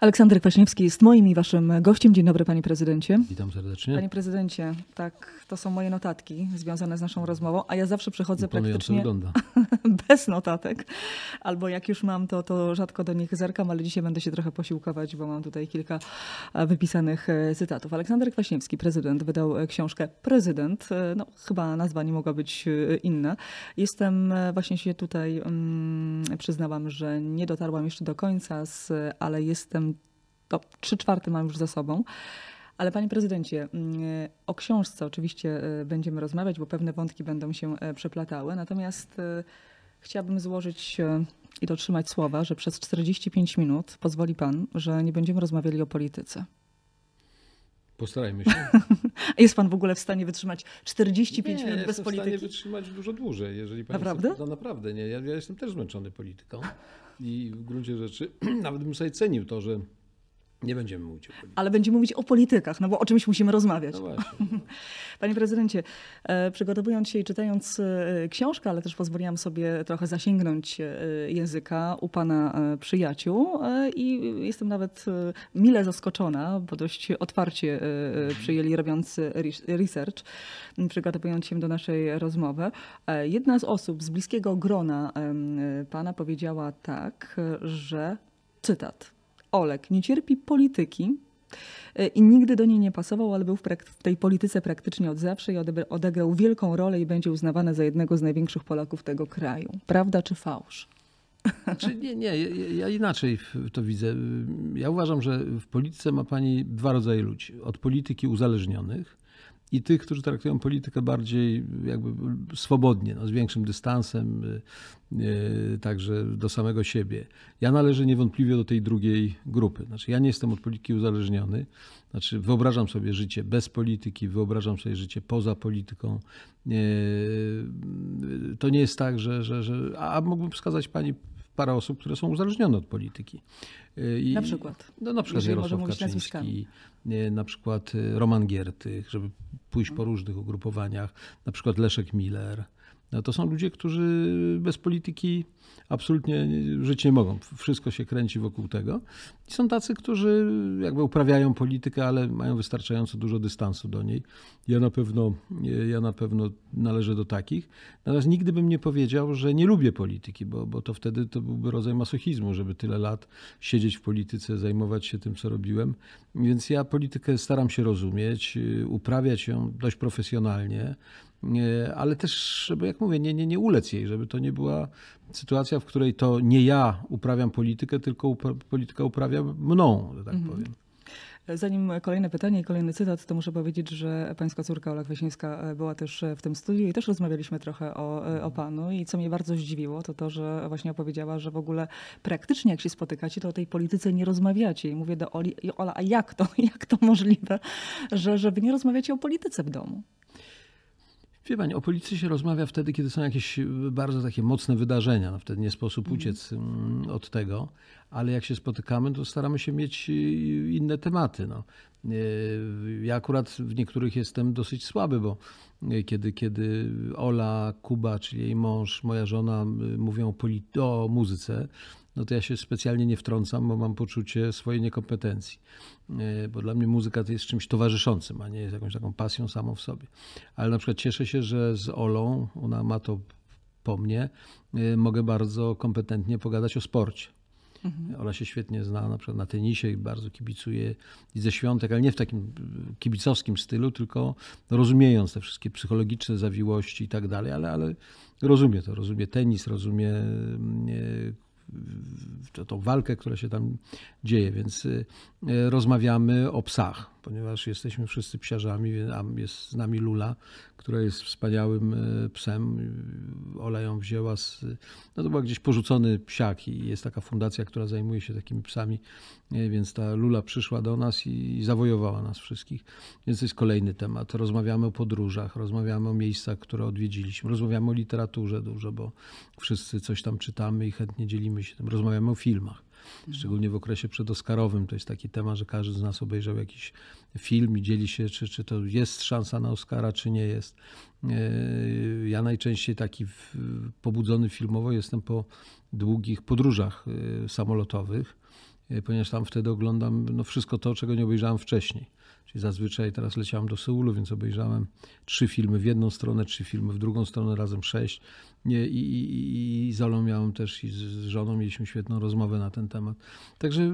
Aleksander Kwaśniewski jest moim i waszym gościem. Dzień dobry, panie prezydencie. Witam serdecznie. Panie prezydencie, tak, to są moje notatki związane z naszą rozmową, a ja zawsze przychodzę Imponująco praktycznie wygląda. bez notatek. Albo jak już mam, to, to rzadko do nich zerkam, ale dzisiaj będę się trochę posiłkować, bo mam tutaj kilka e, wypisanych e, cytatów. Aleksander Kwaśniewski, prezydent, wydał e, książkę Prezydent. No, chyba nazwa nie mogła być inna. Jestem, właśnie się tutaj mm, przyznałam, że nie dotarłam jeszcze do końca, z, ale jestem, to trzy czwarte mam już za sobą. Ale panie prezydencie, mm, o książce oczywiście e, będziemy rozmawiać, bo pewne wątki będą się e, przeplatały. Natomiast e, chciałabym złożyć i dotrzymać słowa, że przez 45 minut pozwoli pan, że nie będziemy rozmawiali o polityce. Postarajmy się. Jest pan w ogóle w stanie wytrzymać 45 nie, minut bez jestem w stanie polityki? wytrzymać dużo dłużej, jeżeli pani Naprawdę? Chce, no naprawdę, nie. Ja, ja jestem też zmęczony polityką i w gruncie rzeczy nawet bym sobie cenił to, że nie będziemy mówić o polityce. Ale będziemy mówić o politykach, no bo o czymś musimy rozmawiać. No właśnie. Panie prezydencie, e, przygotowując się i czytając e, książkę, ale też pozwoliłam sobie trochę zasięgnąć e, języka u pana przyjaciół i jestem nawet mile zaskoczona, bo dość otwarcie przyjęli robiąc res- research, przygotowując się do naszej rozmowy. Jedna z osób z bliskiego grona pana powiedziała tak, że cytat. Olek nie cierpi polityki, E, i nigdy do niej nie pasował, ale był w, w tej polityce praktycznie od zawsze i odegrał wielką rolę i będzie uznawany za jednego z największych Polaków tego kraju. Prawda czy fałsz? Znaczy, nie, nie, ja, ja inaczej to widzę. Ja uważam, że w polityce ma pani dwa rodzaje ludzi. Od polityki uzależnionych i tych, którzy traktują politykę bardziej jakby swobodnie, no, z większym dystansem, y, y, także do samego siebie. Ja należę niewątpliwie do tej drugiej grupy. Znaczy, ja nie jestem od polityki uzależniony. Znaczy, wyobrażam sobie życie bez polityki, wyobrażam sobie życie poza polityką. Y, To nie jest tak, że. że, że a mógłbym wskazać pani parę osób, które są uzależnione od polityki. Y, I, Na przykład? No, na przykład Jeżeli Jarosław mówić Kaczyński, nazwiskami. nie, na przykład y, Roman Giertych, żeby pójść po różnych ugrupowaniach, na przykład Leszek Miller. No to są ludzie, którzy bez polityki absolutnie żyć nie mogą. Wszystko się kręci wokół tego. I są tacy, którzy jakby uprawiają politykę, ale mają wystarczająco dużo dystansu do niej. Ja na pewno, ja na pewno należę do takich. Natomiast nigdy bym nie powiedział, że nie lubię polityki, bo, bo to wtedy to byłby rodzaj masochizmu, żeby tyle lat siedzieć w polityce, zajmować się tym, co robiłem. Więc ja politykę staram się rozumieć, uprawiać ją dość profesjonalnie, ale też, żeby, jak mówię, nie, nie, nie ulec jej, żeby to nie była sytuacja, w której to nie ja uprawiam politykę, tylko upra- polityka uprawia mną, że tak powiem. Zanim kolejne pytanie i kolejny cytat, to muszę powiedzieć, że pańska córka Ola Kwaśniewska e, była też w tym studiu i też rozmawialiśmy trochę o, e, o panu. I co mnie bardzo zdziwiło, to to, że właśnie opowiedziała, że w ogóle praktycznie jak się spotykacie, to o tej polityce nie rozmawiacie. I mówię do Oli, "I Ola, a jak to, jak to możliwe, że, że wy nie rozmawiacie o polityce w domu? Wie pani, o polityce się rozmawia wtedy, kiedy są jakieś bardzo takie mocne wydarzenia. No wtedy nie sposób uciec mm, od tego, ale jak się spotykamy, to staramy się mieć y, inne tematy. No. Y, Ja akurat w niektórych jestem dosyć słaby, bo y, kiedy, kiedy Ola, Kuba, czyli jej mąż, moja żona mówią o, o muzyce, no to ja się specjalnie nie wtrącam, bo mam poczucie swojej niekompetencji. Bo dla mnie muzyka to jest czymś towarzyszącym, a nie jest jakąś taką pasją samą w sobie. Ale na przykład cieszę się, że z Olą, ona ma to po mnie, mogę bardzo kompetentnie pogadać o sporcie. Ola się świetnie zna na przykład na tenisie i bardzo kibicuje i ze świątek, ale nie w takim kibicowskim stylu, tylko rozumiejąc te wszystkie psychologiczne zawiłości i tak dalej, ale, ale rozumie to, rozumie tenis, rozumie mm, e, tą walkę, która się tam dzieje, więc y, y, rozmawiamy o psach, ponieważ jesteśmy wszyscy psiarzami, jest z nami Lula, która jest wspaniałym y, psem. Ola ją wzięła z, no to był gdzieś porzucony psiak i jest taka fundacja, która zajmuje się takimi psami, więc ta Lula przyszła do nas i zawojowała nas wszystkich. Więc to jest kolejny temat. Rozmawiamy o podróżach, rozmawiamy o miejscach, które odwiedziliśmy, rozmawiamy o literaturze dużo, bo wszyscy coś tam czytamy i chętnie dzielimy się tym. Rozmawiamy o filmach. Szczególnie w okresie przedoskarowym to jest taki temat, że każdy z nas obejrzał jakiś film i dzieli się, czy, czy to jest szansa na Oscara, czy nie jest. E, Ja najczęściej taki pobudzony filmowo jestem po długich podróżach e, samolotowych e, ponieważ tam wtedy oglądam no, wszystko to, czego nie obejrzałem wcześniej. Czyli zazwyczaj teraz leciałem do Seulu, więc obejrzałem trzy filmy w jedną stronę, trzy filmy w drugą stronę, razem sześć. I, i, i z Olą miałem też i z żoną mieliśmy świetną rozmowę na ten temat. Także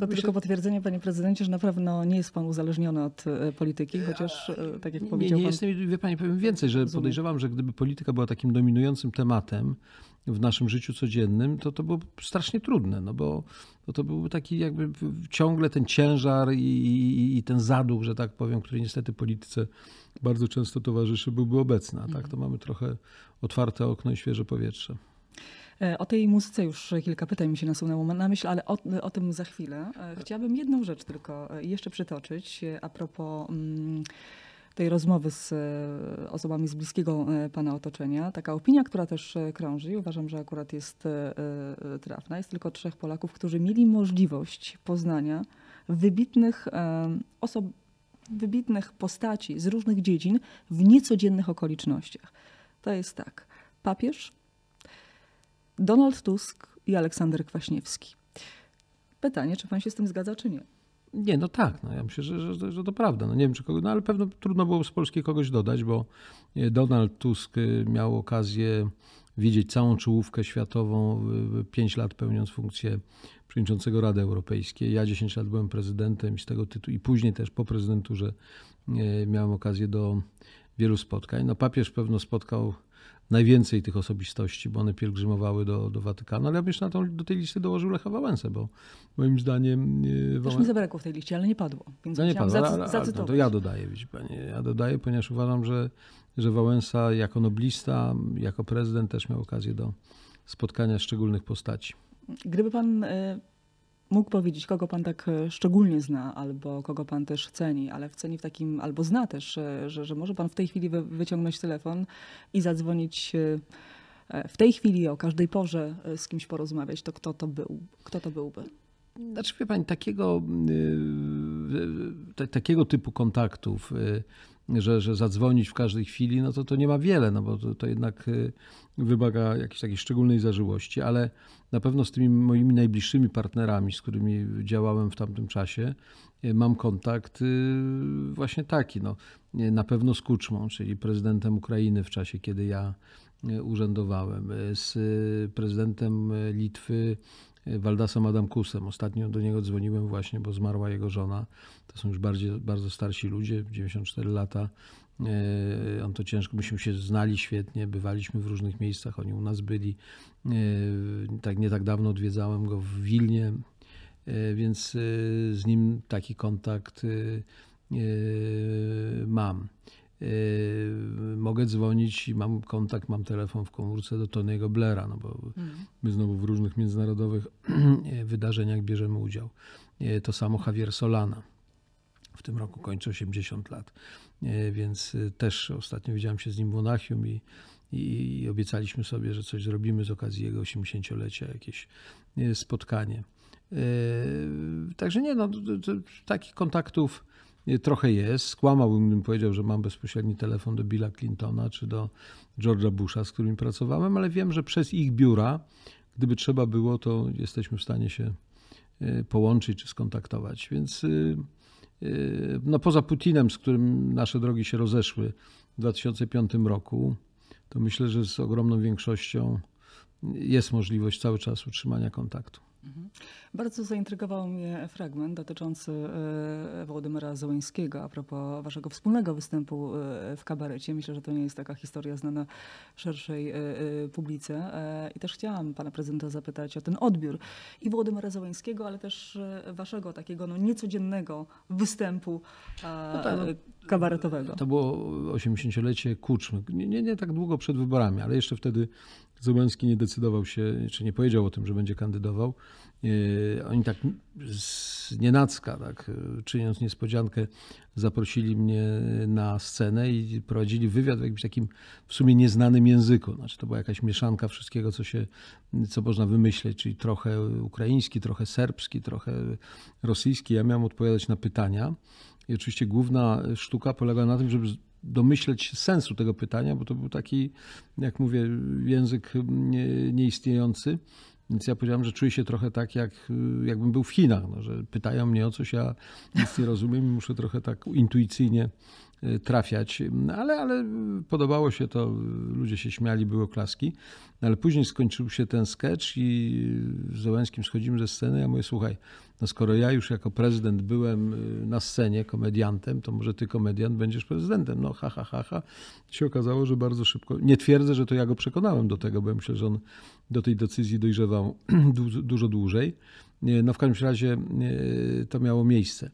to tylko potwierdzenie, panie prezydencie, że na pewno nie jest pan uzależniony od e, polityki, chociaż e, tak jak nie, powiedział nie, nie pan... jestem, wie pani, powiem więcej, że podejrzewam, że gdyby polityka była takim dominującym tematem, w naszym życiu codziennym, to to było strasznie trudne, no bo, bo to byłby taki jakby ciągle ten ciężar i, i, i, ten zaduch, że tak powiem, który niestety polityce bardzo często towarzyszy, byłby obecny. A tak to mamy trochę otwarte okno i świeże powietrze. E, o tej muzyce już kilka pytań mi się nasunęło na myśl, ale o, o tym za chwilę. E, chciałabym jedną rzecz tylko e, jeszcze przytoczyć a propos. Tej rozmowy z e, osobami z bliskiego e, pana otoczenia. Taka opinia, która też e, krąży i uważam, że akurat jest trafna. Jest tylko trzech Polaków, którzy mieli możliwość poznania wybitnych osób, wybitnych postaci z różnych dziedzin w niecodziennych okolicznościach. To jest tak. Papież, Donald Tusk i Aleksander Kwaśniewski. Pytanie, czy pan się z tym zgadza, czy nie? Nie, no tak, no ja myślę, że, że, że to prawda. No nie wiem, czy kogo, no ale pewno trudno było z Polski kogoś dodać, bo e, Donald Tusk e, miał okazję widzieć całą czołówkę światową, pięć lat pełniąc funkcję przewodniczącego Rady Europejskiej. Ja 10 lat byłem prezydentem i z tego tytułu, i później też po prezydenturze e, miałem okazję do wielu spotkań. No papież pewno spotkał najwięcej tych osobistości, bo one pielgrzymowały do, do Watykanu, ale ja bym jeszcze na tą, do tej listy dołożył Lecha Wałęsę, bo moim zdaniem... Wałę... Też mi zabrakło w tej liście, ale nie padło. Więc no nie padło, ale no to ja dodaję, widzi pani, ja dodaję, ponieważ uważam, że, że Wałęsa jako noblista, jako prezydent też miał okazję do spotkania szczególnych postaci. Gdyby pan y, mógł powiedzieć, kogo pan tak e, szczególnie zna, albo kogo pan też ceni, ale ceni w takim, albo zna też, e, że, że może pan w tej chwili wyciągnąć telefon i zadzwonić e, w tej chwili o każdej porze z kimś porozmawiać, to kto to był? Kto to byłby? Znaczy, wie pani, takiego, takiego typu kontaktów że, że zadzwonić w każdej chwili, no to to nie ma wiele, no bo to, to jednak y, wymaga jakiejś takiej szczególnej zażyłości, ale na pewno z tymi moimi najbliższymi partnerami, z którymi działałem w tamtym czasie, y, mam kontakt y, właśnie taki. No, na pewno z Kuczmą, czyli prezydentem Ukrainy w czasie, kiedy ja urzędowałem, z prezydentem Litwy Waldasem Adamkusem. Ostatnio do niego dzwoniłem właśnie, bo zmarła jego żona. To są już bardziej, bardzo starsi ludzie, 94 lata. E, on to ciężko, myśmy się znali świetnie, bywaliśmy w różnych miejscach, oni u nas byli. E, tak nie tak dawno odwiedzałem go w Wilnie, e, więc z nim taki kontakt mam. Yy, mogę dzwonić i mam kontakt, mam telefon w komórce do Tony'ego Blaira, no bo my znowu w różnych międzynarodowych wydarzeniach bierzemy udział. Yy, to samo Javier Solana. W tym roku kończy 80 lat, yy, więc też ostatnio widziałem się z nim w Monachium i, i obiecaliśmy sobie, że coś zrobimy z okazji jego 80-lecia, jakieś spotkanie. Także nie, no, takich kontaktów trochę jest. Skłamałbym, gdybym powiedział, że mam bezpośredni telefon do Billa Clintona czy do George'a Busha, z którymi pracowałem, ale wiem, że przez ich biura, gdyby trzeba było, to jesteśmy w stanie się e, połączyć czy skontaktować. Więc e, e, no poza Putinem, z którym nasze drogi się rozeszły w 2005 roku, to myślę, że z ogromną większością jest możliwość cały czas utrzymania kontaktu. Mhm. Bardzo zaintrygował mnie fragment dotyczący e, Władimira Zołańskiego a propos waszego wspólnego występu e, w kabarecie. Myślę, że to nie jest taka historia znana szerszej e, publice. I też chciałam pana prezydenta zapytać o ten odbiór i Władimira Zołańskiego, ale też waszego takiego no, niecodziennego występu no tak, no, kabaretowego. To było 80-lecie Kuczmy. Nie, nie, nie tak długo przed wyborami, ale jeszcze wtedy Zełenski nie decydował się, czy nie powiedział o tym, że będzie kandydował. E, oni tak z nienacka, tak, czyniąc niespodziankę, zaprosili mnie na scenę i prowadzili wywiad w jakimś takim w sumie nieznanym języku. Znaczy, to była jakaś mieszanka wszystkiego, co się, co można wymyśleć, czyli trochę ukraiński, trochę serbski, trochę rosyjski. Ja miałem odpowiadać na pytania. I oczywiście główna sztuka polega na tym, żeby domyśleć sensu tego pytania, bo to był taki, jak mówię, język nieistniejący. Więc ja powiedziałem, że czuję się trochę tak, jak, y, jakbym był w Chinach, no, że pytają mnie o coś, ja nic nie rozumiem i muszę trochę tak intuicyjnie trafiać, ale, ale podobało się to, ludzie się śmiali, były klaski, ale później skończył się ten sketch i z Zełęskim schodzimy ze sceny, ja mówię, słuchaj, no skoro ja już jako prezydent byłem y, na scenie komediantem, to może ty komediant będziesz prezydentem. No ha, ha, ha, ha. Się okazało, że bardzo szybko, nie twierdzę, że to ja go przekonałem do tego, bo ja myślę, że on do tej decyzji dojrzewał dużo dłużej. No w każdym razie to miało miejsce.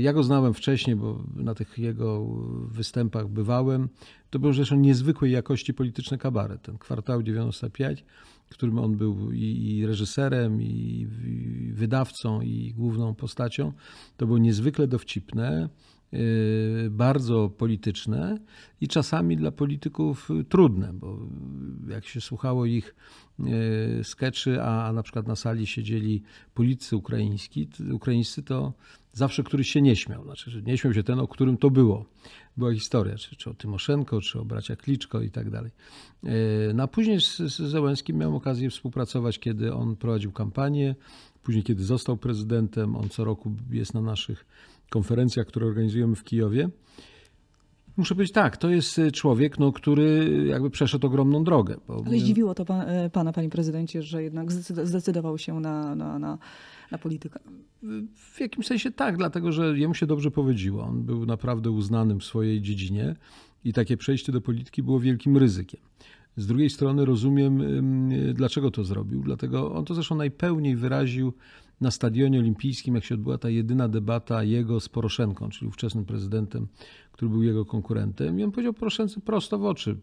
Ja go znałem wcześniej, bo na tych jego występach bywałem. To był zresztą niezwykłej jakości polityczny kabaret. Ten kwartał 95 którym on był i, reżyserem, i, wydawcą, i główną postacią, to było niezwykle dowcipne, bardzo polityczne i czasami dla polityków trudne, bo jak się słuchało ich yy, skeczy, a na przykład na sali siedzieli politycy ukraiński, ukraińscy, to zawsze któryś się nie śmiał. Znaczy, nie śmiał się ten, o którym to było. Była historia, czy, czy o Tymoszenko, czy o bracia Kliczko i tak dalej. E, no a później z, z miałem okazję współpracować, kiedy on prowadził kampanię, później kiedy został prezydentem. On co roku jest na naszych konferencjach, które organizujemy w Kijowie. Muszę powiedzieć tak, to jest człowiek, no, który jakby przeszedł ogromną drogę. Bo... Ale zdziwiło to pan, e, pana, panie prezydencie, że jednak zdecydował się na, na, na na politykę? W jakimś sensie tak, dlatego że jemu się dobrze powiedziło. On był naprawdę uznanym w swojej dziedzinie i takie przejście do polityki było wielkim ryzykiem. Z drugiej strony rozumiem, dlaczego to zrobił. Dlatego on to zresztą najpełniej wyraził na stadionie olimpijskim, jak się odbyła ta jedyna debata jego z Poroszenką, czyli ówczesnym prezydentem, który był jego konkurentem. I on powiedział Poroszence prosto w oczy.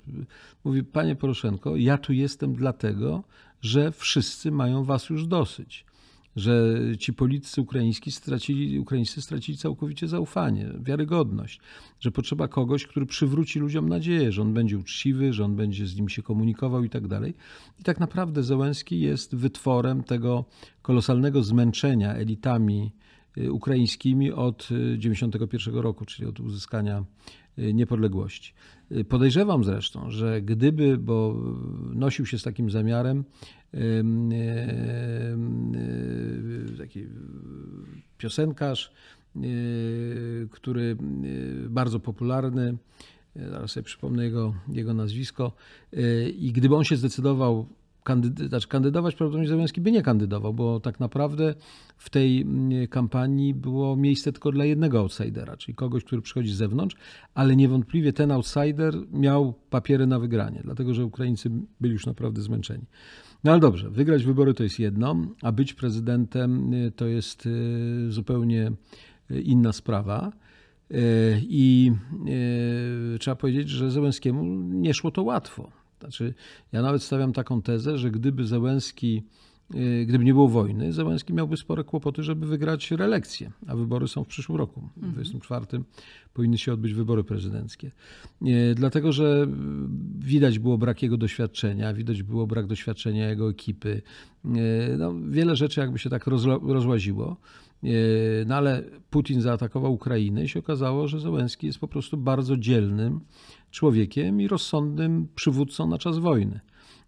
Mówi, panie Poroszenko, ja tu jestem dlatego, że wszyscy mają was już dosyć że ci politycy ukraińscy stracili, ukraińscy stracili całkowicie zaufanie, wiarygodność, że potrzeba kogoś, który przywróci ludziom nadzieję, że on będzie uczciwy, że on będzie z nimi się komunikował i tak dalej. I tak naprawdę Zełenski jest wytworem tego kolosalnego zmęczenia elitami y, ukraińskimi od 1991 y, roku, czyli od uzyskania niepodległości. Podejrzewam zresztą, że gdyby, bo nosił się z takim zamiarem, taki piosenkarz, który bardzo popularny, zaraz sobie przypomnę jego, jego nazwisko, i gdyby on się zdecydował kandydować, znaczy kandydować, prawdopodobnie Zełenski by nie kandydował, bo tak naprawdę w tej mm, kampanii było miejsce tylko dla jednego outsidera, czyli kogoś, który przychodzi z zewnątrz, ale niewątpliwie ten outsider miał papiery na wygranie, dlatego że Ukraińcy byli już naprawdę zmęczeni. No ale dobrze, wygrać wybory to jest jedno, a być prezydentem y, to jest y, zupełnie y, inna sprawa. I trzeba powiedzieć, że Zełenskiemu nie szło to łatwo. Znaczy, ja nawet stawiam taką tezę, że gdyby Zełenski, y, gdyby nie było wojny, Zełenski miałby spore kłopoty, żeby wygrać reelekcję, a wybory są w przyszłym roku. W 2024 mhm. powinny się odbyć wybory prezydenckie. Y, dlatego, że widać było brak jego doświadczenia, widać było brak doświadczenia jego ekipy. Y, no, wiele rzeczy jakby się tak rozłaziło. No ale Putin zaatakował Ukrainę i się okazało, że Zełenski jest po prostu bardzo dzielnym człowiekiem i rozsądnym przywódcą na czas wojny.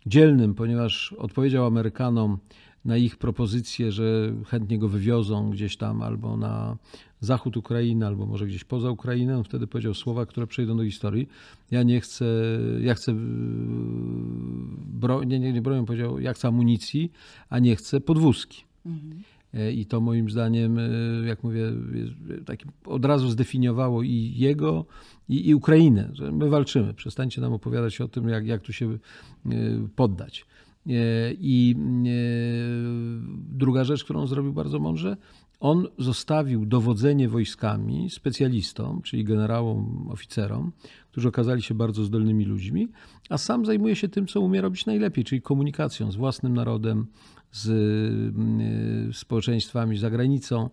Dzielnym, ponieważ odpowiedział Amerykanom na ich propozycję, że chętnie go wywiozą gdzieś tam albo na zachód Ukrainy, albo może gdzieś poza Ukrainę. On wtedy powiedział słowa, które przejdą do historii. Ja nie chcę, ja chcę, bro, nie, nie, nie bronią, powiedział, ja chcę amunicji, a nie chcę podwózki. Mhm. E, I to moim zdaniem, e, jak mówię, taki od razu zdefiniowało i jego, i, i Ukrainę, że my walczymy. Przestańcie nam opowiadać o tym, jak, jak tu się poddać. I druga rzecz, którą zrobił bardzo mądrze, on zostawił dowodzenie wojskami specjalistom, czyli generałom, oficerom, którzy okazali się bardzo zdolnymi ludźmi, a sam zajmuje się tym, co umie robić najlepiej, czyli komunikacją z własnym narodem, z y, społeczeństwami za granicą.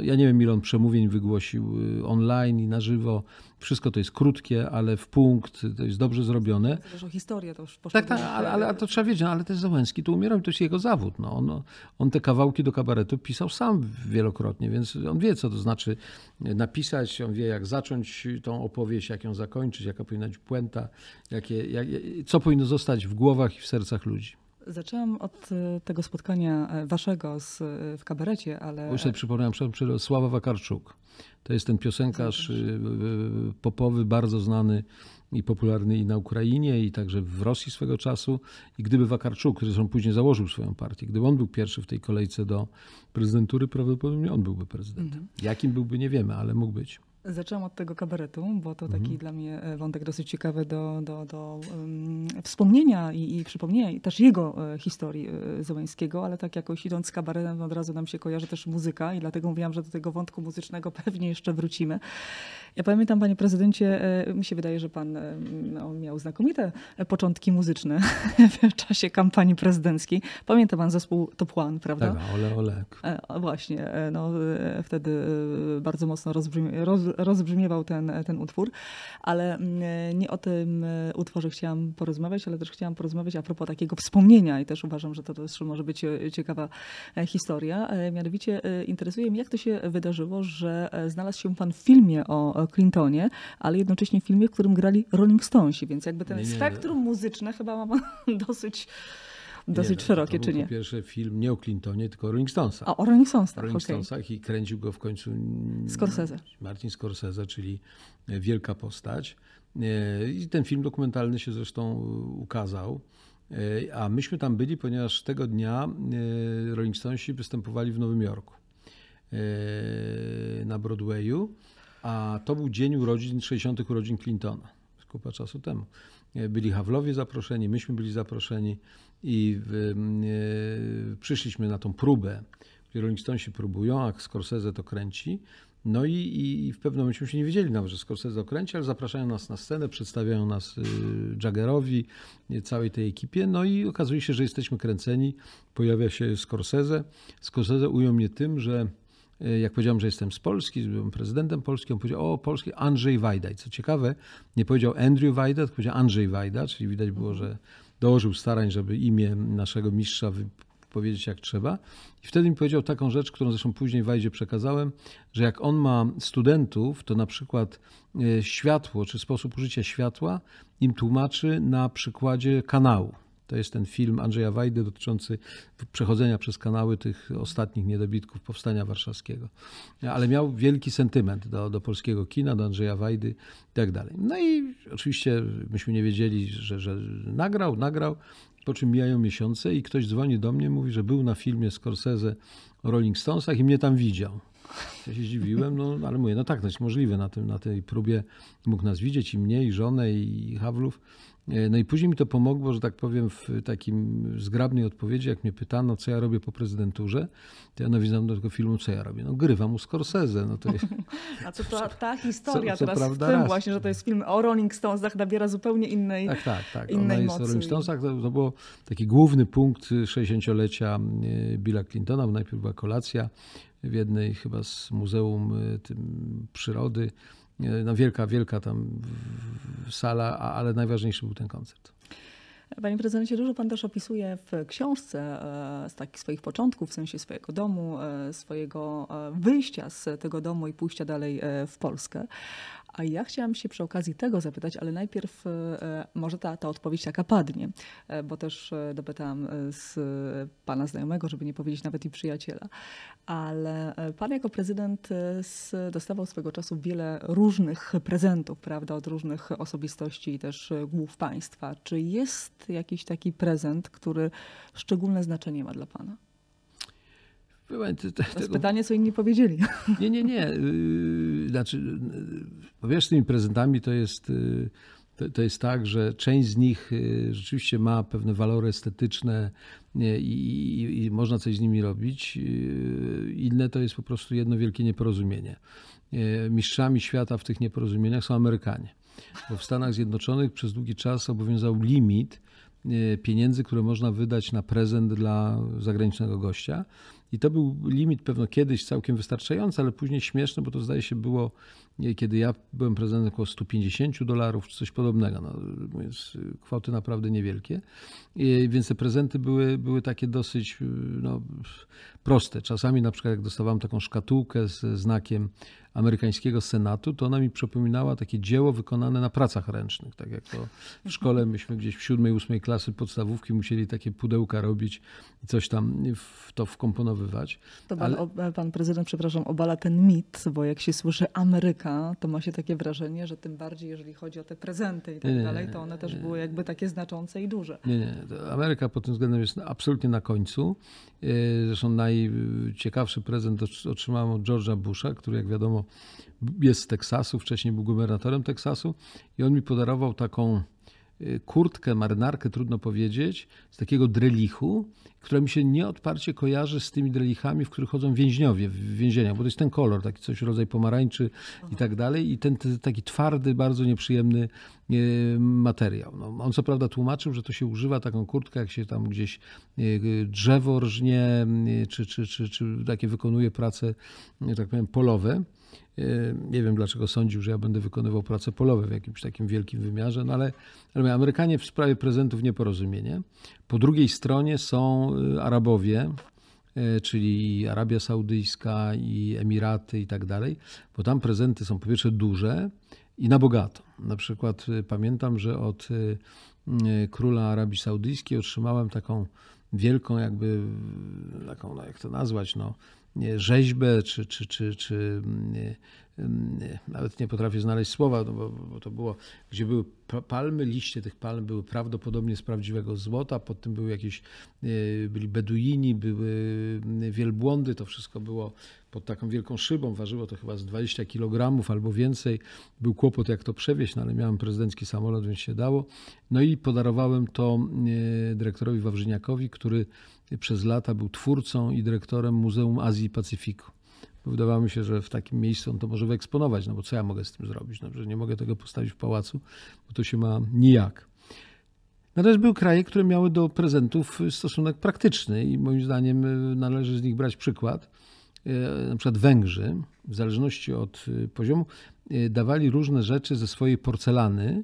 Ja nie wiem, ile on przemówień wygłosił y, online i na żywo. Wszystko to jest krótkie, ale w punkt, to jest dobrze zrobione. Zresztą historia to już. Tak, tak, ale, ale to trzeba wiedzieć, no, ale też Załęski to umierał, to jest jego zawód. No, on, on te kawałki do kabaretu pisał sam wielokrotnie, więc on wie, co to znaczy napisać, on wie, jak zacząć tą opowieść, jak ją zakończyć, jaka powinna być puenta, jakie, jak, co powinno zostać w głowach i w sercach ludzi. Zaczęłam od e, tego spotkania e, waszego z, e, w kabarecie, ale... Już sobie przypomniałem, Sława Wakarczuk. To jest ten piosenkarz popowy, bardzo znany i popularny i na Ukrainie, i także w Rosji swego czasu. I gdyby Wakarczuk, który zresztą później założył swoją partię, gdyby on był pierwszy w tej kolejce do prezydentury, prawdopodobnie on byłby prezydentem. Jakim byłby, nie wiemy, ale mógł być. Zaczęłam od tego kabaretu, bo to taki dla mnie e, wątek dosyć ciekawy do, do, do um, wspomnienia i, i przypomnienia i też jego e, historii e, Zełańskiego, ale tak jakoś idąc z kabaretem od razu nam się kojarzy też muzyka i dlatego mówiłam, że do tego wątku muzycznego pewnie jeszcze wrócimy. Ja pamiętam, panie prezydencie, e, mi się wydaje, że pan e, no, miał znakomite początki muzyczne w czasie kampanii prezydenckiej. Pamięta pan zespół Top One, prawda? Tak, ole, olek. E, Właśnie, e, no, e, wtedy bardzo mocno rozbrzmie, roz, rozbrzmiewał ten, ten utwór, ale mm, nie o tym e, utworze chciałam porozmawiać, ale też chciałam porozmawiać a propos takiego wspomnienia i też uważam, że to też może być e, ciekawa e, historia. Mianowicie interesuje mnie, jak to się wydarzyło, że znalazł się pan w filmie o o Clintonie, ale jednocześnie w filmie, w którym grali Rolling Stonesi, więc jakby ten Nie, nie, spektrum muzyczne chyba ma pan dosyć, dosyć Nie, szerokie, to czy był nie? Po pierwsze film nie o Clintonie, tylko o Rolling Stonesach. A o Rolling Stonesach, Rolling okej. Stonesach i kręcił go w końcu Scorsese. Martin Scorsese, czyli wielka postać. E, I ten film dokumentalny się zresztą ukazał. E, A myśmy tam byli, ponieważ tego dnia e, Rolling Stonesi występowali w Nowym Jorku e, na Broadwayu, a to był dzień urodzin, 60. urodzin Clintona. Kupa czasu temu. E, Byli Hawlowie zaproszeni, myśmy byli zaproszeni i e, przyszliśmy na tą próbę, gdzie Rolling Stonesi próbują, a Scorsese to kręci. No i, i w pewnym momencie myśmy nie wiedzieli nawet, że Scorsese kręci, ale zapraszają nas na scenę, przedstawiają nas y, Jaggerowi, y, całej tej ekipie, no i okazuje się, że jesteśmy kręceni. Pojawia się Scorsese. Scorsese ujął mnie tym, że jak powiedziałem, że jestem z Polski, byłem prezydentem Polski, on powiedział, o, Polski, Andrzej Wajda. I co ciekawe, nie powiedział Andrew Wajda, tylko powiedział Andrzej Wajda, czyli widać było, że dołożył starań, żeby imię naszego mistrza powiedzieć jak trzeba. I wtedy mi powiedział taką rzecz, którą zresztą później Wajdzie przekazałem, że jak on ma studentów, to na przykład e, światło, czy sposób użycia światła im tłumaczy na przykładzie kanału. To jest ten film Andrzeja Wajdy dotyczący przechodzenia przez kanały tych ostatnich niedobitków powstania warszawskiego. Ale miał wielki sentyment do, do polskiego kina, do Andrzeja Wajdy i tak dalej. No i oczywiście myśmy nie wiedzieli, że, że nagrał, nagrał, po czym mijają miesiące i ktoś dzwoni do mnie, mówi, że był na filmie Scorsese o Rolling Stonesach i mnie tam widział. Ja się zdziwiłem, no ale mówię, no tak, to jest możliwe, na, tym, na tej próbie mógł nas widzieć i mnie, i żonę, i Hawlów. No i później mi to pomogło, że tak powiem, w takim zgrabnej odpowiedzi, jak mnie pytano, co ja robię po prezydenturze, to ja nawiązałem do tego filmu, co ja robię. No grywam u Scorsese. No to jest... A co to ta historia co, co teraz w tym raz. właśnie, że to jest film o Rolling Stonesach, nabiera zupełnie innej Tak, tak, tak. innej Ona jest mocy. o Rolling Stonesach. To, to był taki główny punkt 60-lecia e, Billa Clintona, bo najpierw była kolacja w jednej chyba z Muzeum e, tym Przyrody. E, No wielka, wielka tam sala, ale najważniejszy był ten koncert. Panie prezydencie, dużo pan też opisuje w książce e, z takich swoich początków, w sensie swojego domu, e, swojego wyjścia z tego domu i pójścia dalej w Polskę. A ja chciałam się przy okazji tego zapytać, ale najpierw e, może ta, ta odpowiedź taka padnie, e, bo też e, dopytałam z pana znajomego, żeby nie powiedzieć nawet i przyjaciela. Ale pan jako prezydent dostawał swego czasu wiele różnych prezentów, prawda, od różnych osobistości i też głów państwa. Czy jest jakiś taki prezent, który szczególne znaczenie ma dla pana? Te- te- To jest pytanie, co inni powiedzieli. Nie, nie, nie. Yy, Znaczy, yy, po pierwsze, z tymi prezentami to jest, yy, to, to jest tak, że część z nich rzeczywiście ma pewne walory estetyczne i, i, i można coś z nimi robić. Inne to jest po prostu jedno wielkie nieporozumienie. Mistrzami świata w tych nieporozumieniach są Amerykanie. Bo w Stanach Zjednoczonych przez długi czas obowiązał limit pieniędzy, które można wydać na prezent dla zagranicznego gościa. I to był limit pewno kiedyś całkiem wystarczający, ale później śmieszny, bo to zdaje się było, kiedy ja byłem prezydentem, około 150 dolarów czy coś podobnego. No, więc kwoty naprawdę niewielkie. I, więc te prezenty były, były takie dosyć no, proste. Czasami na przykład jak dostawałem taką szkatułkę z znakiem amerykańskiego senatu, to ona mi przypominała takie dzieło wykonane na pracach ręcznych. Tak jak to w szkole myśmy gdzieś w siódmej, ósmej klasy podstawówki musieli takie pudełka robić i coś tam w to wkomponowywać. To pan, Ale... pan prezydent, przepraszam, obala ten mit, bo jak się słyszy Ameryka, to ma się takie wrażenie, że tym bardziej, jeżeli chodzi o te prezenty i tak nie, dalej, to one też były jakby takie znaczące i duże. Nie, nie. Ameryka pod tym względem jest absolutnie na końcu. E, zresztą najciekawszy prezent otrzymałem od George'a Busha, który jak wiadomo jest z Teksasu, wcześniej był gubernatorem Teksasu i on mi podarował taką kurtkę, marynarkę, trudno powiedzieć, z takiego drelichu, która mi się nieodparcie kojarzy z tymi drelichami, w których chodzą więźniowie w więzieniach, bo to jest ten kolor, taki coś rodzaj pomarańczy i tak dalej i ten, ten taki twardy, bardzo nieprzyjemny y, materiał. No, on co prawda tłumaczył, że to się używa taką kurtkę, jak się tam gdzieś y, drzewo rżnie, czy, czy, czy, czy takie wykonuje prace, tak powiem, polowe. E, nie wiem, dlaczego sądził, że ja będę wykonywał prace polowe w jakimś takim wielkim wymiarze, no ale, ale Amerykanie w sprawie prezentów nieporozumienie. Po drugiej stronie są e, Arabowie, e, czyli Arabia Saudyjska i Emiraty i tak dalej, bo tam prezenty są po pierwsze duże i na bogato. Na przykład pamiętam, że od króla Arabii Saudyjskiej otrzymałem taką wielką jakby, taką, no jak to nazwać, no, rzeźbę, czy, czy, czy, czy mm, mm, nawet nie potrafię znaleźć słowa, no bo, bo, to było, gdzie były palmy, liście tych palm były prawdopodobnie z prawdziwego złota, pod tym były jakieś, byli beduini, były wielbłądy, to wszystko było pod taką wielką szybą, ważyło to chyba z 20 kg albo więcej. Był kłopot jak to przewieźć, no ale miałem prezydencki samolot, więc się dało. No i podarowałem to dyrektorowi Wawrzyniakowi, który przez lata był twórcą i dyrektorem Muzeum Azji i Pacyfiku. Wydawało mi się, że w takim miejscu on to może wyeksponować, no bo co ja mogę z tym zrobić? No, że nie mogę tego postawić w pałacu, bo to się ma nijak. Natomiast były kraje, które miały do prezentów stosunek praktyczny i moim zdaniem y, należy z nich brać przykład. Y, na przykład Węgrzy, w zależności od y, poziomu, dawali różne rzeczy ze swojej porcelany,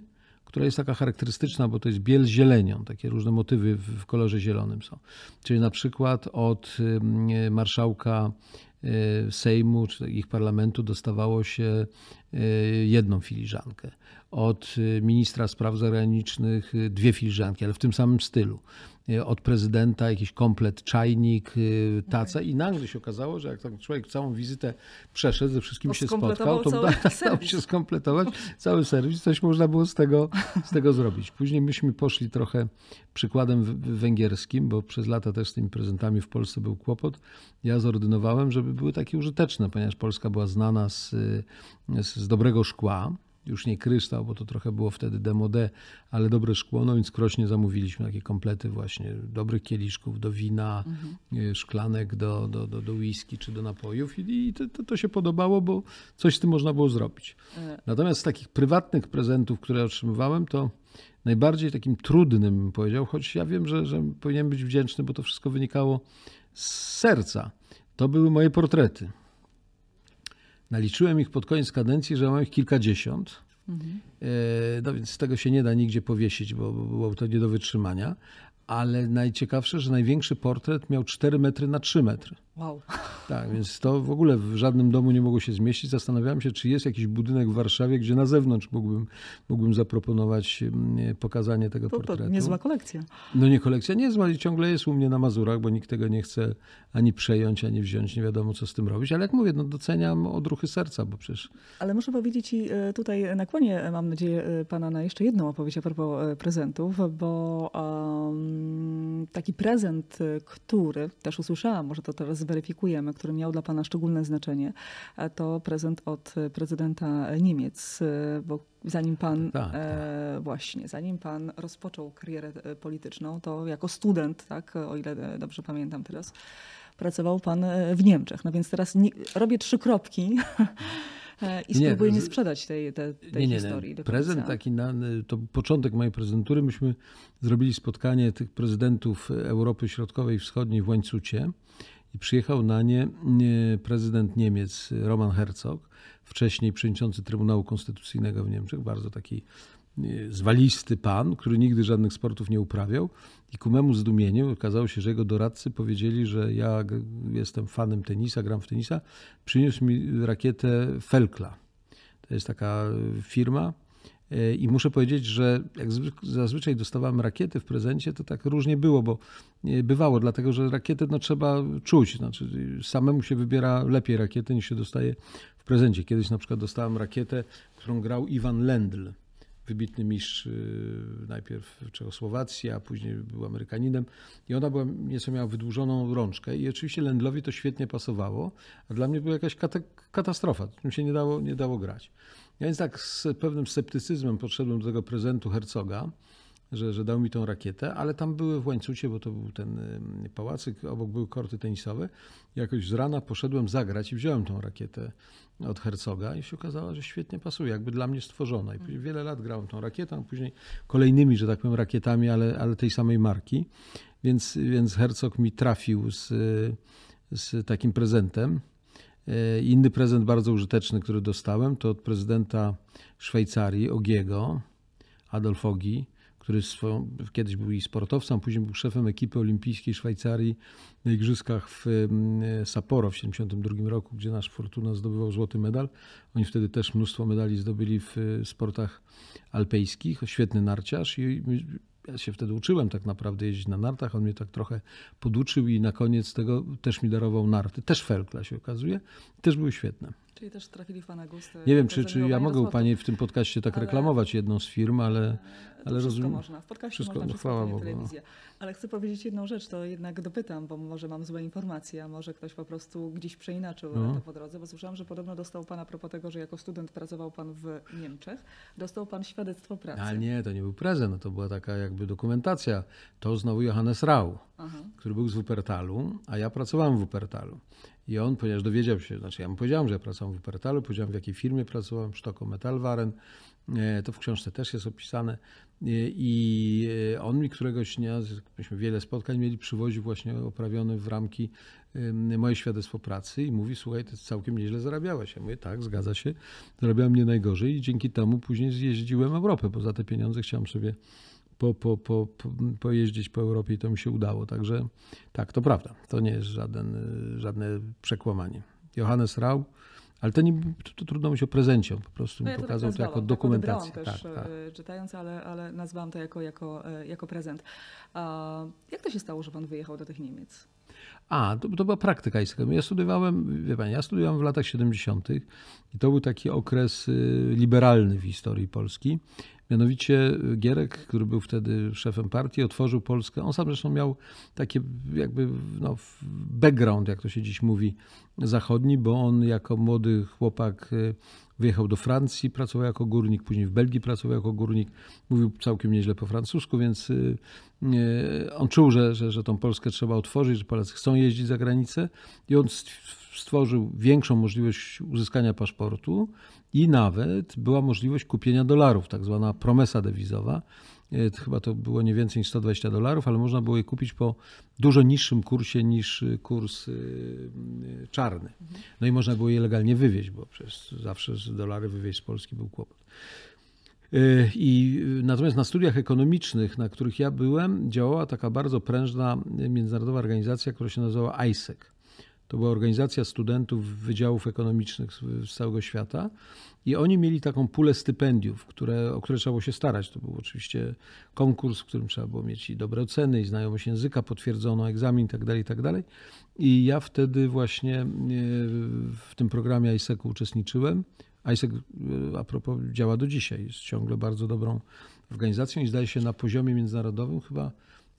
która jest taka charakterystyczna, bo to jest biel zielenią, takie różne motywy w kolorze zielonym są. Czyli na przykład od marszałka e, Sejmu czy ich parlamentu dostawało się jedną filiżankę. Od e, ministra spraw zagranicznych dwie filiżanki, ale w tym samym stylu. Y, od prezydenta jakiś komplet, czajnik, y, taca i nagle się okazało, że jak tak człowiek całą wizytę przeszedł, ze wszystkim się spotkał, to dało się skompletować cały serwis, coś można było z tego, z tego zrobić. Później myśmy poszli trochę przykładem węgierskim, bo przez lata też z tymi prezentami w Polsce był kłopot. Ja zordynowałem, żeby były takie użyteczne, ponieważ Polska była znana z, z, z dobrego szkła, już nie kryształ, bo to trochę było wtedy demode, ale dobre szkło, no więc krośnie zamówiliśmy takie komplety właśnie dobrych kieliszków do wina, mhm. szklanek do, do, do, do whisky czy do napojów i, i to, to, się podobało, bo coś z tym można było zrobić. E. Natomiast z takich prywatnych prezentów, które otrzymywałem, to najbardziej takim trudnym, powiedział, choć ja wiem, że, że powinien być wdzięczny, bo to wszystko wynikało z serca. To były moje portrety. Naliczyłem ich pod koniec kadencji, że mam ich kilkadziesiąt. Mhm. No więc z tego się nie da nigdzie powiesić, bo było to nie do wytrzymania. Ale najciekawsze, że największy portret miał 4 metry na 3 metry. Wow. Tak, więc to w ogóle w żadnym domu nie mogło się zmieścić. Zastanawiałem się, czy jest jakiś budynek w Warszawie, gdzie na zewnątrz mógłbym, mógłbym zaproponować mm, pokazanie tego to, portretu. To niezła kolekcja. No nie kolekcja niezła i ciągle jest u mnie na Mazurach, bo nikt tego nie chce ani przejąć, ani wziąć. Nie wiadomo, co z tym robić. Ale jak mówię, no doceniam odruchy serca, bo przecież... Ale muszę powiedzieć ci e, tutaj nakłonię, e, mam nadzieję, e, pana na jeszcze jedną opowieść a propos prezentów, bo um, taki prezent, który też usłyszałam, może to teraz zweryfikujemy, który miał dla Pana szczególne znaczenie, to prezent od prezydenta Niemiec, bo zanim Pan tak, tak. E, właśnie, zanim Pan rozpoczął karierę e, polityczną, to jako student, tak, o ile dobrze pamiętam teraz, pracował Pan e, w Niemczech. No więc teraz nie, robię trzy kropki. I spróbuję nie, nie sprzedać tej, tej, tej nie, nie, historii. Nie. Prezent taki, na, to początek mojej prezydentury, myśmy zrobili spotkanie tych prezydentów Europy Środkowej i Wschodniej w Łańcucie i przyjechał na nie prezydent Niemiec Roman Herzog, wcześniej przewodniczący Trybunału Konstytucyjnego w Niemczech, bardzo taki zwalisty pan, który nigdy żadnych sportów nie uprawiał. I ku memu zdumieniu okazało się, że jego doradcy powiedzieli, że ja jestem fanem tenisa, gram w tenisa. Przyniósł mi rakietę Felkla. To jest taka e, firma. E, I muszę powiedzieć, że jak zazwyczaj dostawałem rakiety w prezencie, to tak różnie było, bo e, bywało, dlatego że rakietę no, trzeba czuć. Znaczy, samemu się wybiera lepiej rakietę niż się dostaje w prezencie. Kiedyś na przykład dostałem rakietę, którą grał Iwan Lendl, wybitny mistrz y, najpierw Czechosłowacji, a później był Amerykaninem. I ona była, nieco miała wydłużoną rączkę i oczywiście Lendlowi to świetnie pasowało, a dla mnie była jakaś kata- katastrofa. Tym się nie dało, nie dało grać. Ja więc tak z pewnym sceptycyzmem podszedłem do tego prezentu Hercoga, że, że dał mi tą rakietę, ale tam były w łańcucie, bo to był ten y, pałacyk, obok były korty tenisowe. Jakoś z rana poszedłem zagrać i wziąłem tą rakietę od Hercoga i się okazało, że świetnie pasuje, jakby dla mnie stworzona. I wiele lat grałem tą rakietą, później kolejnymi, że tak powiem, rakietami, ale, ale tej samej marki. Więc, więc Hercog mi trafił z, z takim prezentem. Inny prezent bardzo użyteczny, który dostałem, to od prezydenta Szwajcarii, Ogiego, Adolf Ogi, który kiedyś był i sportowcem, później był szefem ekipy olimpijskiej Szwajcarii na igrzyskach w mm, Sapporo w 1972 roku, gdzie nasz Fortuna zdobywał złoty medal. Oni wtedy też mnóstwo medali zdobyli w y, sportach alpejskich. Świetny narciarz i ja się wtedy uczyłem tak naprawdę jeździć na nartach. On mnie tak trochę poduczył i na koniec tego też mi darował narty. Też Felkla się okazuje. Też były świetne. Czyli też trafili w Pana gusty. Nie wiem, czy, czy ja mogę do u sportu. Pani w tym podcaście tak Ale- reklamować jedną z firm, ale, ale wszystko rozumiem. można. W podcaście wszystko- można no wszystko, chwała Bogu, no. telewizja. Ale chcę powiedzieć jedną rzecz, to jednak dopytam, bo może mam złe informacje, a może ktoś po prostu gdzieś przeinaczył No. to po drodze, bo słyszałam, że podobno dostał Pan a propos tego, że jako student pracował Pan w Niemczech, dostał Pan świadectwo pracy. Ale nie, to nie był prezent, no to była taka jakby dokumentacja. To znowu Johannes Rau, Aha. który był z Wuppertalu, a ja pracowałem w Wuppertalu. I on, ponieważ dowiedział się, znaczy ja mu powiedziałem, że ja pracowałem w Wuppertalu, powiedziałem w jakiej firmie pracowałem, Sztoko Metallwaren, E, to w książce też jest opisane. E, I e, on mi któregoś dnia, myśmy wiele spotkań mieli, przywoził właśnie oprawiony w ramki moje świadectwo pracy i mówi, słuchaj, ty całkiem nieźle zarabiałeś. Ja mówię, tak, zgadza się, zarabiałem nie najgorzej i dzięki temu później zjeździłem Europę, bo za te pieniądze chciałem sobie po, po, po, po, pojeździć po Europie i to mi się udało. Także tak, to prawda. To nie jest żaden, żadne przekłamanie. Johannes Rau, ale to, nie, to, to trudno mówić o prezencie, on po prostu No mi ja to tak pokazał to jako tak dokumentację. odebrałam też tak, tak. e, czytając, ale, ale nazwałam to jako, jako, e, jako prezent. A jak to się stało, że Pan wyjechał do tych Niemiec? A, to, to była praktyka ISKM. Ja studiowałem, wie pani, ja studiowałem w latach 70. i to był taki okres y, liberalny w historii Polski. Mianowicie y, Gierek, który był wtedy szefem partii, otworzył Polskę. On sam zresztą miał taki jakby no, background, jak to się dziś mówi, zachodni, bo on jako młody chłopak y, wyjechał do Francji, pracował jako górnik, później w Belgii pracował jako górnik, mówił całkiem nieźle po francusku, więc y, on czuł, że, że, że tą Polskę trzeba otworzyć, że Polacy chcą jeździć za granicę i on stworzył większą możliwość uzyskania paszportu i nawet była możliwość kupienia dolarów, tak zwana promesa dewizowa. To Chyba to było nie więcej niż 120 dolarów, ale można było je kupić po dużo niższym kursie niż y, kurs y, czarny. No i można było je legalnie wywieźć, bo przecież zawsze dolary wywieźć z Polski był kłopot. I natomiast na studiach ekonomicznych, na których ja byłem, działała taka bardzo prężna międzynarodowa organizacja, która się nazywała ISEC. To była organizacja studentów wydziałów ekonomicznych z, całego świata i oni mieli taką pulę stypendiów, które, o które trzeba było się starać. To był oczywiście konkurs, w którym trzeba było mieć i dobre oceny, i znajomość języka potwierdzono, egzamin itd., tak itd. I ja wtedy właśnie y, w tym programie ISEC-u uczestniczyłem. ISEC, y, a propos, działa do dzisiaj. Jest ciągle bardzo dobrą organizacją i zdaje się na poziomie międzynarodowym chyba,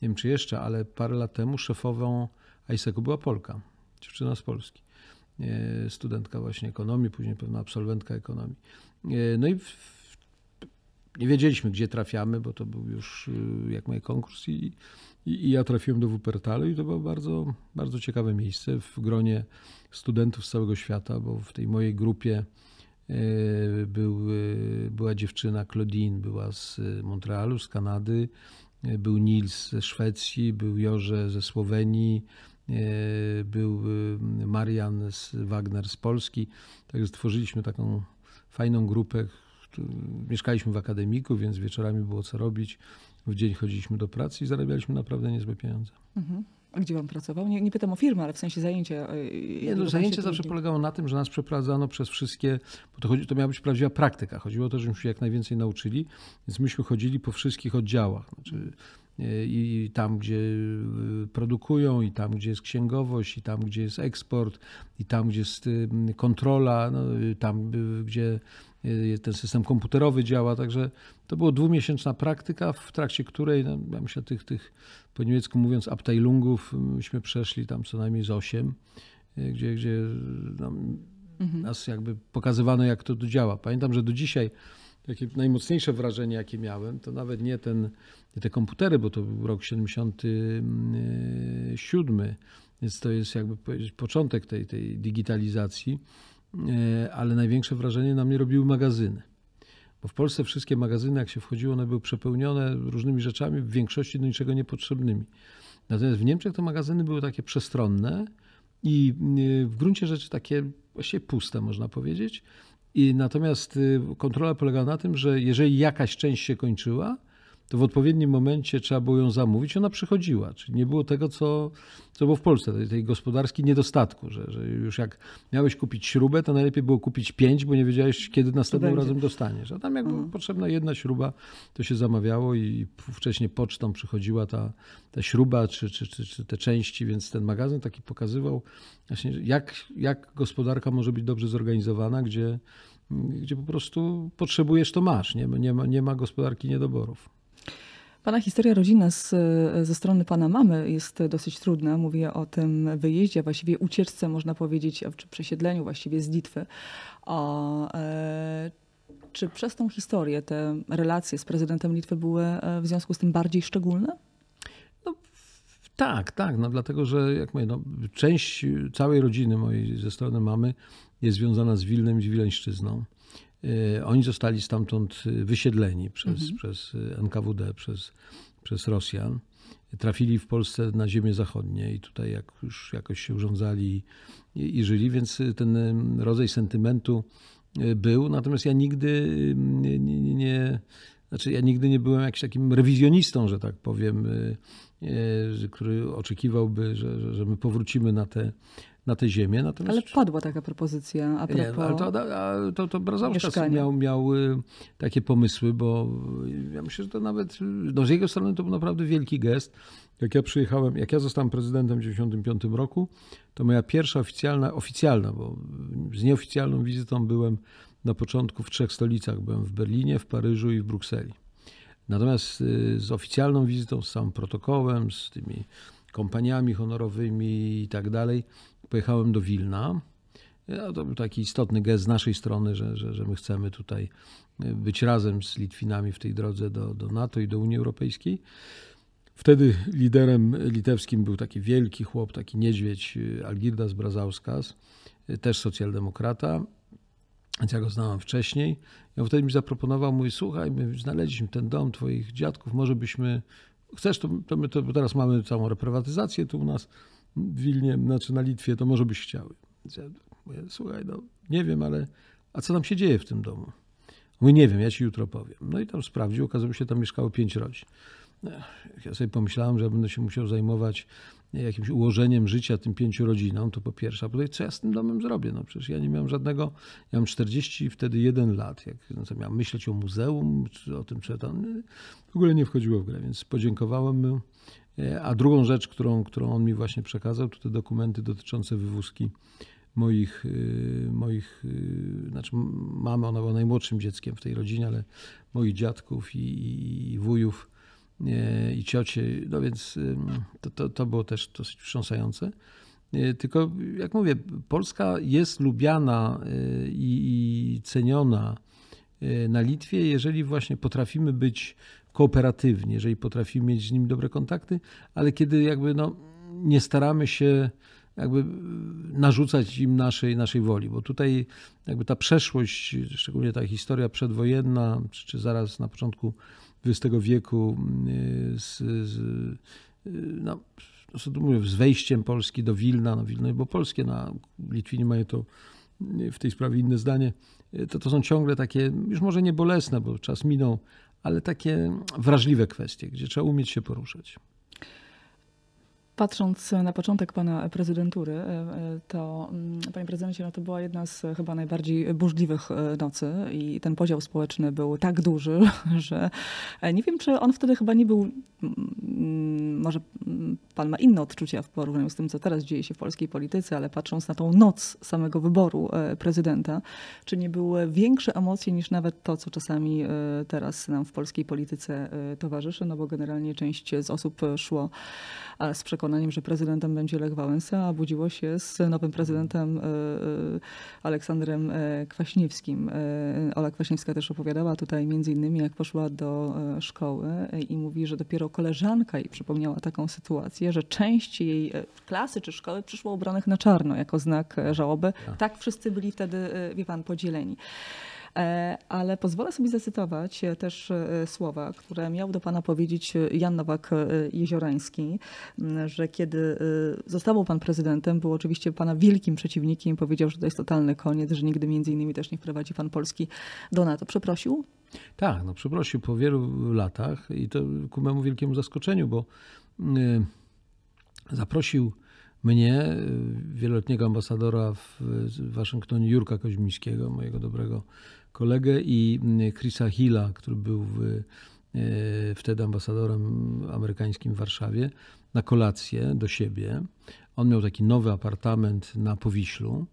nie wiem czy jeszcze, ale parę lat temu szefową ISEC-u była Polka, dziewczyna z Polski. E, Studentka właśnie ekonomii, później pewna absolwentka ekonomii. E, No i nie wiedzieliśmy, gdzie trafiamy, bo to był już y, jak mój konkurs i, i, ja trafiłem do Wuppertalu i to było bardzo, bardzo ciekawe miejsce w gronie studentów z całego świata, bo w tej mojej grupie e, był, była dziewczyna Claudine, była z Montrealu, z Kanady, był Nils ze Szwecji, był Jorze ze Słowenii, był Marian z Wagner z Polski. Także stworzyliśmy taką fajną grupę. Mieszkaliśmy w akademiku, więc wieczorami było co robić. W dzień chodziliśmy do pracy i zarabialiśmy naprawdę niezłe pieniądze. Mhm. A gdzie pan pracował? Nie, nie, pytam o firmę, ale w sensie zajęcia. Nie, no, zajęcie zawsze polegało na tym, że nas przeprowadzano przez wszystkie, bo to, chodzi, to miała być prawdziwa praktyka. Chodziło o to, żebyśmy się jak najwięcej nauczyli, więc myśmy chodzili po wszystkich oddziałach. Znaczy, i tam, gdzie produkują, i tam, gdzie jest księgowość, i tam, gdzie jest eksport, i tam, gdzie jest kontrola, no, tam, gdzie ten system komputerowy działa. Także to była dwumiesięczna praktyka, w trakcie której, no, ja myślę, tych, tych po niemiecku mówiąc, Abteilungów, myśmy przeszli tam co najmniej z osiem, gdzie, gdzie no, mhm. nas jakby pokazywano, jak to, to działa. Pamiętam, że do dzisiaj takie najmocniejsze wrażenie, jakie miałem, to nawet nie, ten, nie te komputery, bo to był rok 77, więc to jest jakby początek tej, tej digitalizacji, e, ale największe wrażenie na mnie robiły magazyny. Bo w Polsce wszystkie magazyny, jak się wchodziło, one były przepełnione różnymi rzeczami, w większości do niczego niepotrzebnymi. Natomiast w Niemczech te magazyny były takie przestronne i e, w gruncie rzeczy takie właściwie puste, można powiedzieć. I natomiast y, kontrola polega na tym, że jeżeli jakaś część się kończyła, to w odpowiednim momencie trzeba było ją zamówić, ona przychodziła. Czyli nie było tego, co, co było w Polsce, tej, tej gospodarskiej niedostatku, że, że już jak miałeś kupić śrubę, to najlepiej było kupić pięć, bo nie wiedziałeś, kiedy następnym razem dostaniesz. A tam jak mhm. potrzebna jedna śruba, to się zamawiało i wcześniej pocztą przychodziła ta, ta śruba czy, czy, czy, czy te części, więc ten magazyn taki pokazywał właśnie, jak, jak gospodarka może być dobrze zorganizowana, gdzie, gdzie po prostu potrzebujesz, to masz. Nie, nie, ma, nie ma gospodarki niedoborów. Pana historia rodzinna z, ze strony pana mamy jest dosyć trudna. Mówię o tym wyjeździe, właściwie ucieczce, można powiedzieć, czy przesiedleniu właściwie z Litwy. O, e, czy przez tą historię te relacje z prezydentem Litwy były e, w związku z tym bardziej szczególne? No, tak, tak. No, dlatego, że jak mówię, no, część całej rodziny mojej ze strony mamy jest związana z Wilnem i z Wileńszczyzną. E, oni zostali stamtąd e, wysiedleni przez, mhm. przez e, NKWD, przez, przez Rosjan. Trafili w Polsce na ziemię zachodnie i tutaj jak już jakoś się urządzali i, i żyli, więc ten rodzaj sentymentu był. Natomiast ja nigdy nie, nie, nie znaczy ja nigdy nie byłem jakimś takim rewizjonistą, że tak powiem, który oczekiwałby, że, że my powrócimy na te, na tę ziemię. Natomiast... Ale padła taka propozycja a propos Nie, ale to, to, to miał, miał y, takie pomysły, bo ja myślę, że to nawet no z jego strony to był naprawdę wielki gest. Jak ja przyjechałem, jak ja zostałem prezydentem w 1995 roku, to moja pierwsza oficjalna, oficjalna, bo z nieoficjalną wizytą byłem na początku w trzech stolicach. Byłem w Berlinie, w Paryżu i w Brukseli. Natomiast y, z oficjalną wizytą, z całym protokołem, z tymi kompaniami honorowymi i tak dalej, pojechałem do Wilna. to był taki istotny gest z naszej strony, że, że, że my chcemy tutaj być razem z Litwinami w tej drodze do, do NATO i do Unii Europejskiej. Wtedy liderem litewskim był taki wielki chłop, taki niedźwiedź Algirdas Brazauskas, też socjaldemokrata. Więc ja go znałem wcześniej. I on wtedy mi zaproponował, mówi, słuchaj, my znaleźliśmy ten dom twoich dziadków, może byśmy, chcesz, to, to my to, bo teraz mamy całą reprywatyzację tu u nas, w Wilnie, znaczy na Litwie, to może byś chciały. Ja mówię, słuchaj, no nie wiem, ale a co tam się dzieje w tym domu? Mówi, nie wiem, ja ci jutro powiem. No i tam sprawdził, okazało się, tam mieszkało pięć rodzin. Ja sobie pomyślałem, że będę się musiał zajmować jakimś ułożeniem życia tym pięciu rodzinom, to po pierwsze, a po drugie, co ja z tym domem zrobię? No przecież ja nie miałem żadnego, ja mam 40 wtedy jeden lat, jak no miałem myśleć o muzeum, czy o tym, czy tam, w ogóle nie wchodziło w grę, więc podziękowałem mu a drugą rzecz, którą, którą on mi właśnie przekazał, to te dokumenty dotyczące wywózki moich, e, moich e, znaczy mamy, ona była najmłodszym dzieckiem w tej rodzinie, ale moich dziadków i, i wujów i ciocie, no więc to, to, to było też dosyć wstrząsające. Tylko, jak mówię, Polska jest lubiana i, i ceniona na Litwie, jeżeli właśnie potrafimy być kooperatywni, jeżeli potrafimy mieć z nimi dobre kontakty, ale kiedy jakby no, nie staramy się jakby narzucać im naszej, naszej woli, bo tutaj jakby ta przeszłość, szczególnie ta historia przedwojenna, czy, czy zaraz na początku XX wieku y, z, z, y, no, no, mówię, z wejściem Polski do Wilna, no Wilno było polskie, no, Litwini mają to w tej sprawie inne zdanie, to to są ciągle takie, już może nie bolesne, bo czas minął, ale takie wrażliwe kwestie, gdzie trzeba umieć się poruszać. Patrząc na początek pana prezydentury, e, e, to mm, panie prezydencie, no to była jedna z chyba najbardziej burzliwych e, nocy i ten podział społeczny był tak duży, że nie wiem, czy on wtedy chyba nie był, mm, może mm, pan ma inne odczucia w porównaniu z tym, co teraz dzieje się w polskiej polityce, ale patrząc na tą noc samego wyboru prezydenta, czy nie były większe emocje niż nawet to, co czasami teraz nam w polskiej polityce towarzyszy, no bo generalnie część z osób szło z przekonaniem, że prezydentem będzie Lech Wałęsa, a budziło się z nowym prezydentem e, e, Aleksandrem e, Kwaśniewskim. Ola Kwaśniewska też opowiadała tutaj między innymi, jak poszła do szkoły i mówi, że dopiero koleżanka jej przypomniała taką sytuację, że część jej klasy czy szkoły przyszło ubranych na czarno jako znak żałoby. Tak, tak wszyscy byli wtedy, wie pan, podzieleni. E, ale pozwolę sobie zacytować e, też e, słowa, które miał do pana powiedzieć Jan Nowak-Jeziorański, że kiedy został pan prezydentem, był oczywiście pana wielkim przeciwnikiem, powiedział, że to jest totalny koniec, że nigdy między innymi też nie wprowadzi pan Polski do NATO. Przeprosił? Tak, no przeprosił po wielu latach i to ku memu wielkiemu zaskoczeniu, bo zaprosił mnie, wieloletniego ambasadora w Waszyngtonie, Jurka Koźmińskiego, mojego dobrego kolegę i mm, Chrisa Hilla, który był w, e, wtedy ambasadorem amerykańskim w Warszawie, na kolację do siebie. On miał taki nowy apartament na Powiślu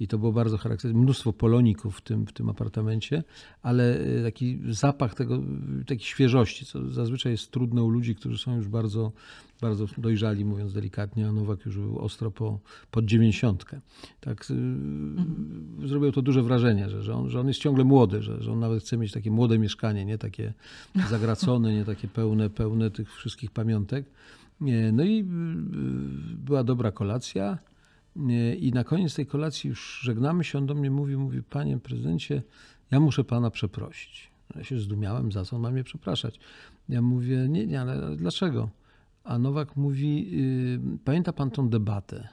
i to było bardzo charakterystyczne. Mnóstwo poloników w tym, w tym apartamencie, ale e, taki zapach tego, takiej świeżości, co zazwyczaj jest trudne u ludzi, którzy są już bardzo, bardzo dojrzali, mówiąc delikatnie, a Nowak już był ostro po, pod dziewięćdziesiątkę. Tak, mhm. Zrobił to duże wrażenie, że, że, on, że on jest ciągle młody, że, że on nawet chce mieć takie młode mieszkanie, nie takie zagracone, nie takie pełne, pełne tych wszystkich pamiątek. No i y, była dobra kolacja. I na koniec tej kolacji już żegnamy się, on do mnie mówi, mówi, panie prezydencie, ja muszę pana przeprosić. Ja się zdumiałem, za co on ma mnie przepraszać. Ja mówię, nie, nie, ale dlaczego? A Nowak mówi, yy, pamięta pan tą debatę?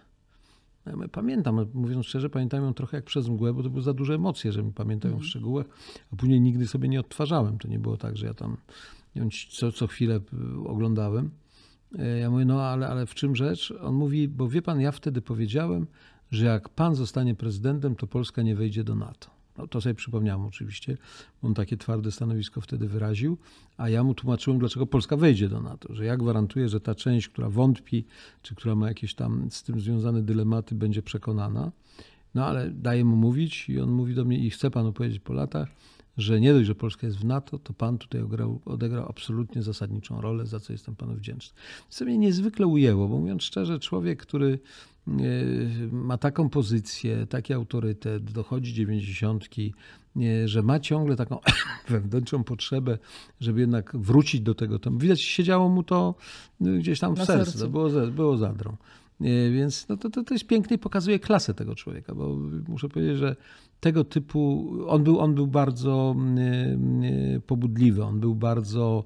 Ja mówię, pamiętam, mówiąc szczerze, pamiętam ją trochę jak przez mgłę, bo to były za duże emocje, że mi pamiętają mm. w szczegółach, a później nigdy sobie nie odtwarzałem. To nie było tak, że ja tam ją co, co chwilę y, oglądałem. E, ja mówię, no ale, ale w czym rzecz? On mówi, bo wie pan, ja wtedy powiedziałem, że jak pan zostanie prezydentem, to Polska nie wejdzie do NATO. No, to sobie przypomniałem oczywiście, on takie twarde stanowisko wtedy wyraził, a ja mu tłumaczyłem, dlaczego Polska wejdzie do NATO, że ja gwarantuję, że ta część, która wątpi, czy która ma jakieś tam z tym związane dylematy, będzie przekonana. No ale daję mu mówić i on mówi do mnie i chce panu powiedzieć po latach, że nie dość, że Polska jest w NATO, to pan tutaj odegrał, odegrał absolutnie zasadniczą rolę, za co jestem panu wdzięczny. Co mnie niezwykle ujęło, bo mówiąc szczerze, człowiek, który e, ma taką pozycję, taki autorytet, dochodzi dziewięćdziesiątki, że ma ciągle taką wewnętrzną potrzebę, żeby jednak wrócić do tego. Tam widać, siedziało mu to e, gdzieś tam w sercu, sercu. Było, było zadrą. Więc no to, to, to jest piękne i pokazuje klasę tego człowieka, bo muszę powiedzieć, że tego typu, on był, on był bardzo pobudliwy, on był bardzo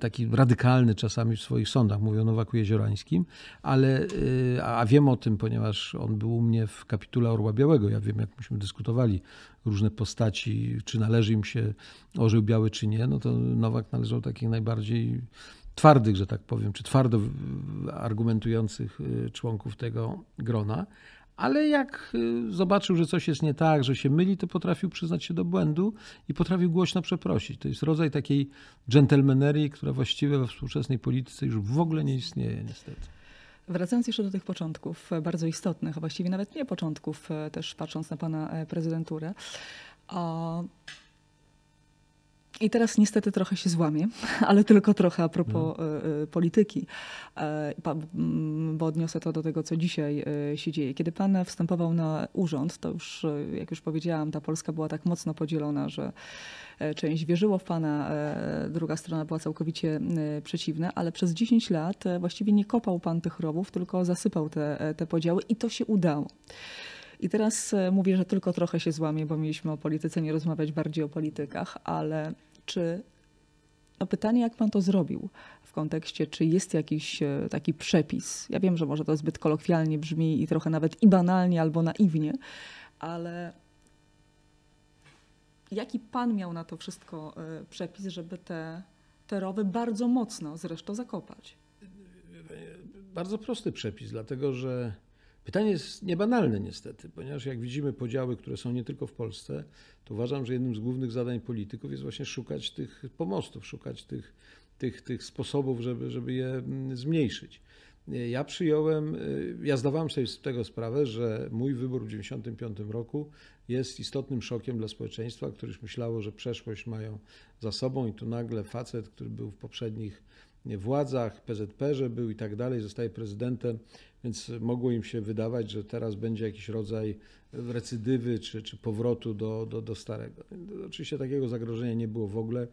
taki radykalny czasami w swoich sądach, mówię o Nowaku Jeziorańskim, ale, y, a wiem o tym, ponieważ on był u mnie w kapitule Orła Białego, ja wiem, jak myśmy dyskutowali różne postaci, czy należy im się orzeł biały, czy nie, no to Nowak należał do takich najbardziej twardych, że tak powiem, czy twardo argumentujących y, członków tego grona. Ale jak y, zobaczył, że coś jest nie tak, że się myli, to potrafił przyznać się do błędu i potrafił głośno przeprosić. To jest rodzaj takiej dżentelmenerii, która właściwie we współczesnej polityce już w ogóle nie istnieje, niestety. Wracając jeszcze do tych początków, e, bardzo istotnych, a właściwie nawet nie początków, e, też patrząc na pana e, prezydenturę. I teraz niestety trochę się złamie, ale tylko trochę a propos e, polityki, e, bo odniosę to do tego, co dzisiaj się dzieje. Kiedy pan wstępował na urząd, to już, jak już powiedziałam, ta Polska była tak mocno podzielona, że część wierzyło w pana, druga strona była całkowicie przeciwna, ale przez 10 lat właściwie nie kopał pan tych rowów, tylko zasypał te, te podziały i to się udało. I teraz e, mówię, że tylko trochę się złamie, bo mieliśmy o polityce nie rozmawiać bardziej o politykach, ale czy No pytanie, jak pan to zrobił w kontekście, czy jest jakiś e, taki przepis? Ja wiem, że może to zbyt kolokwialnie brzmi i trochę nawet i banalnie albo naiwnie, ale jaki pan miał na to wszystko e, przepis, żeby te, te rowy bardzo mocno zresztą zakopać? Bardzo prosty przepis, dlatego że pytanie jest niebanalne niestety, ponieważ jak widzimy podziały, które są nie tylko w Polsce, to uważam, że jednym z głównych zadań polityków jest właśnie szukać tych pomostów, szukać tych, tych, tych sposobów, żeby, żeby je mm, zmniejszyć. Ja przyjąłem, y, ja zdawałem sobie z tego sprawę, że mój wybór w 1995 roku jest istotnym szokiem dla społeczeństwa, które już myślało, że przeszłość mają za sobą i tu nagle facet, który był w poprzednich władzach, PZP, że był i tak dalej, zostaje prezydentem, więc mogło im się wydawać, że teraz będzie jakiś rodzaj recydywy czy, czy powrotu do, do, do starego. Oczywiście takiego zagrożenia nie było w ogóle,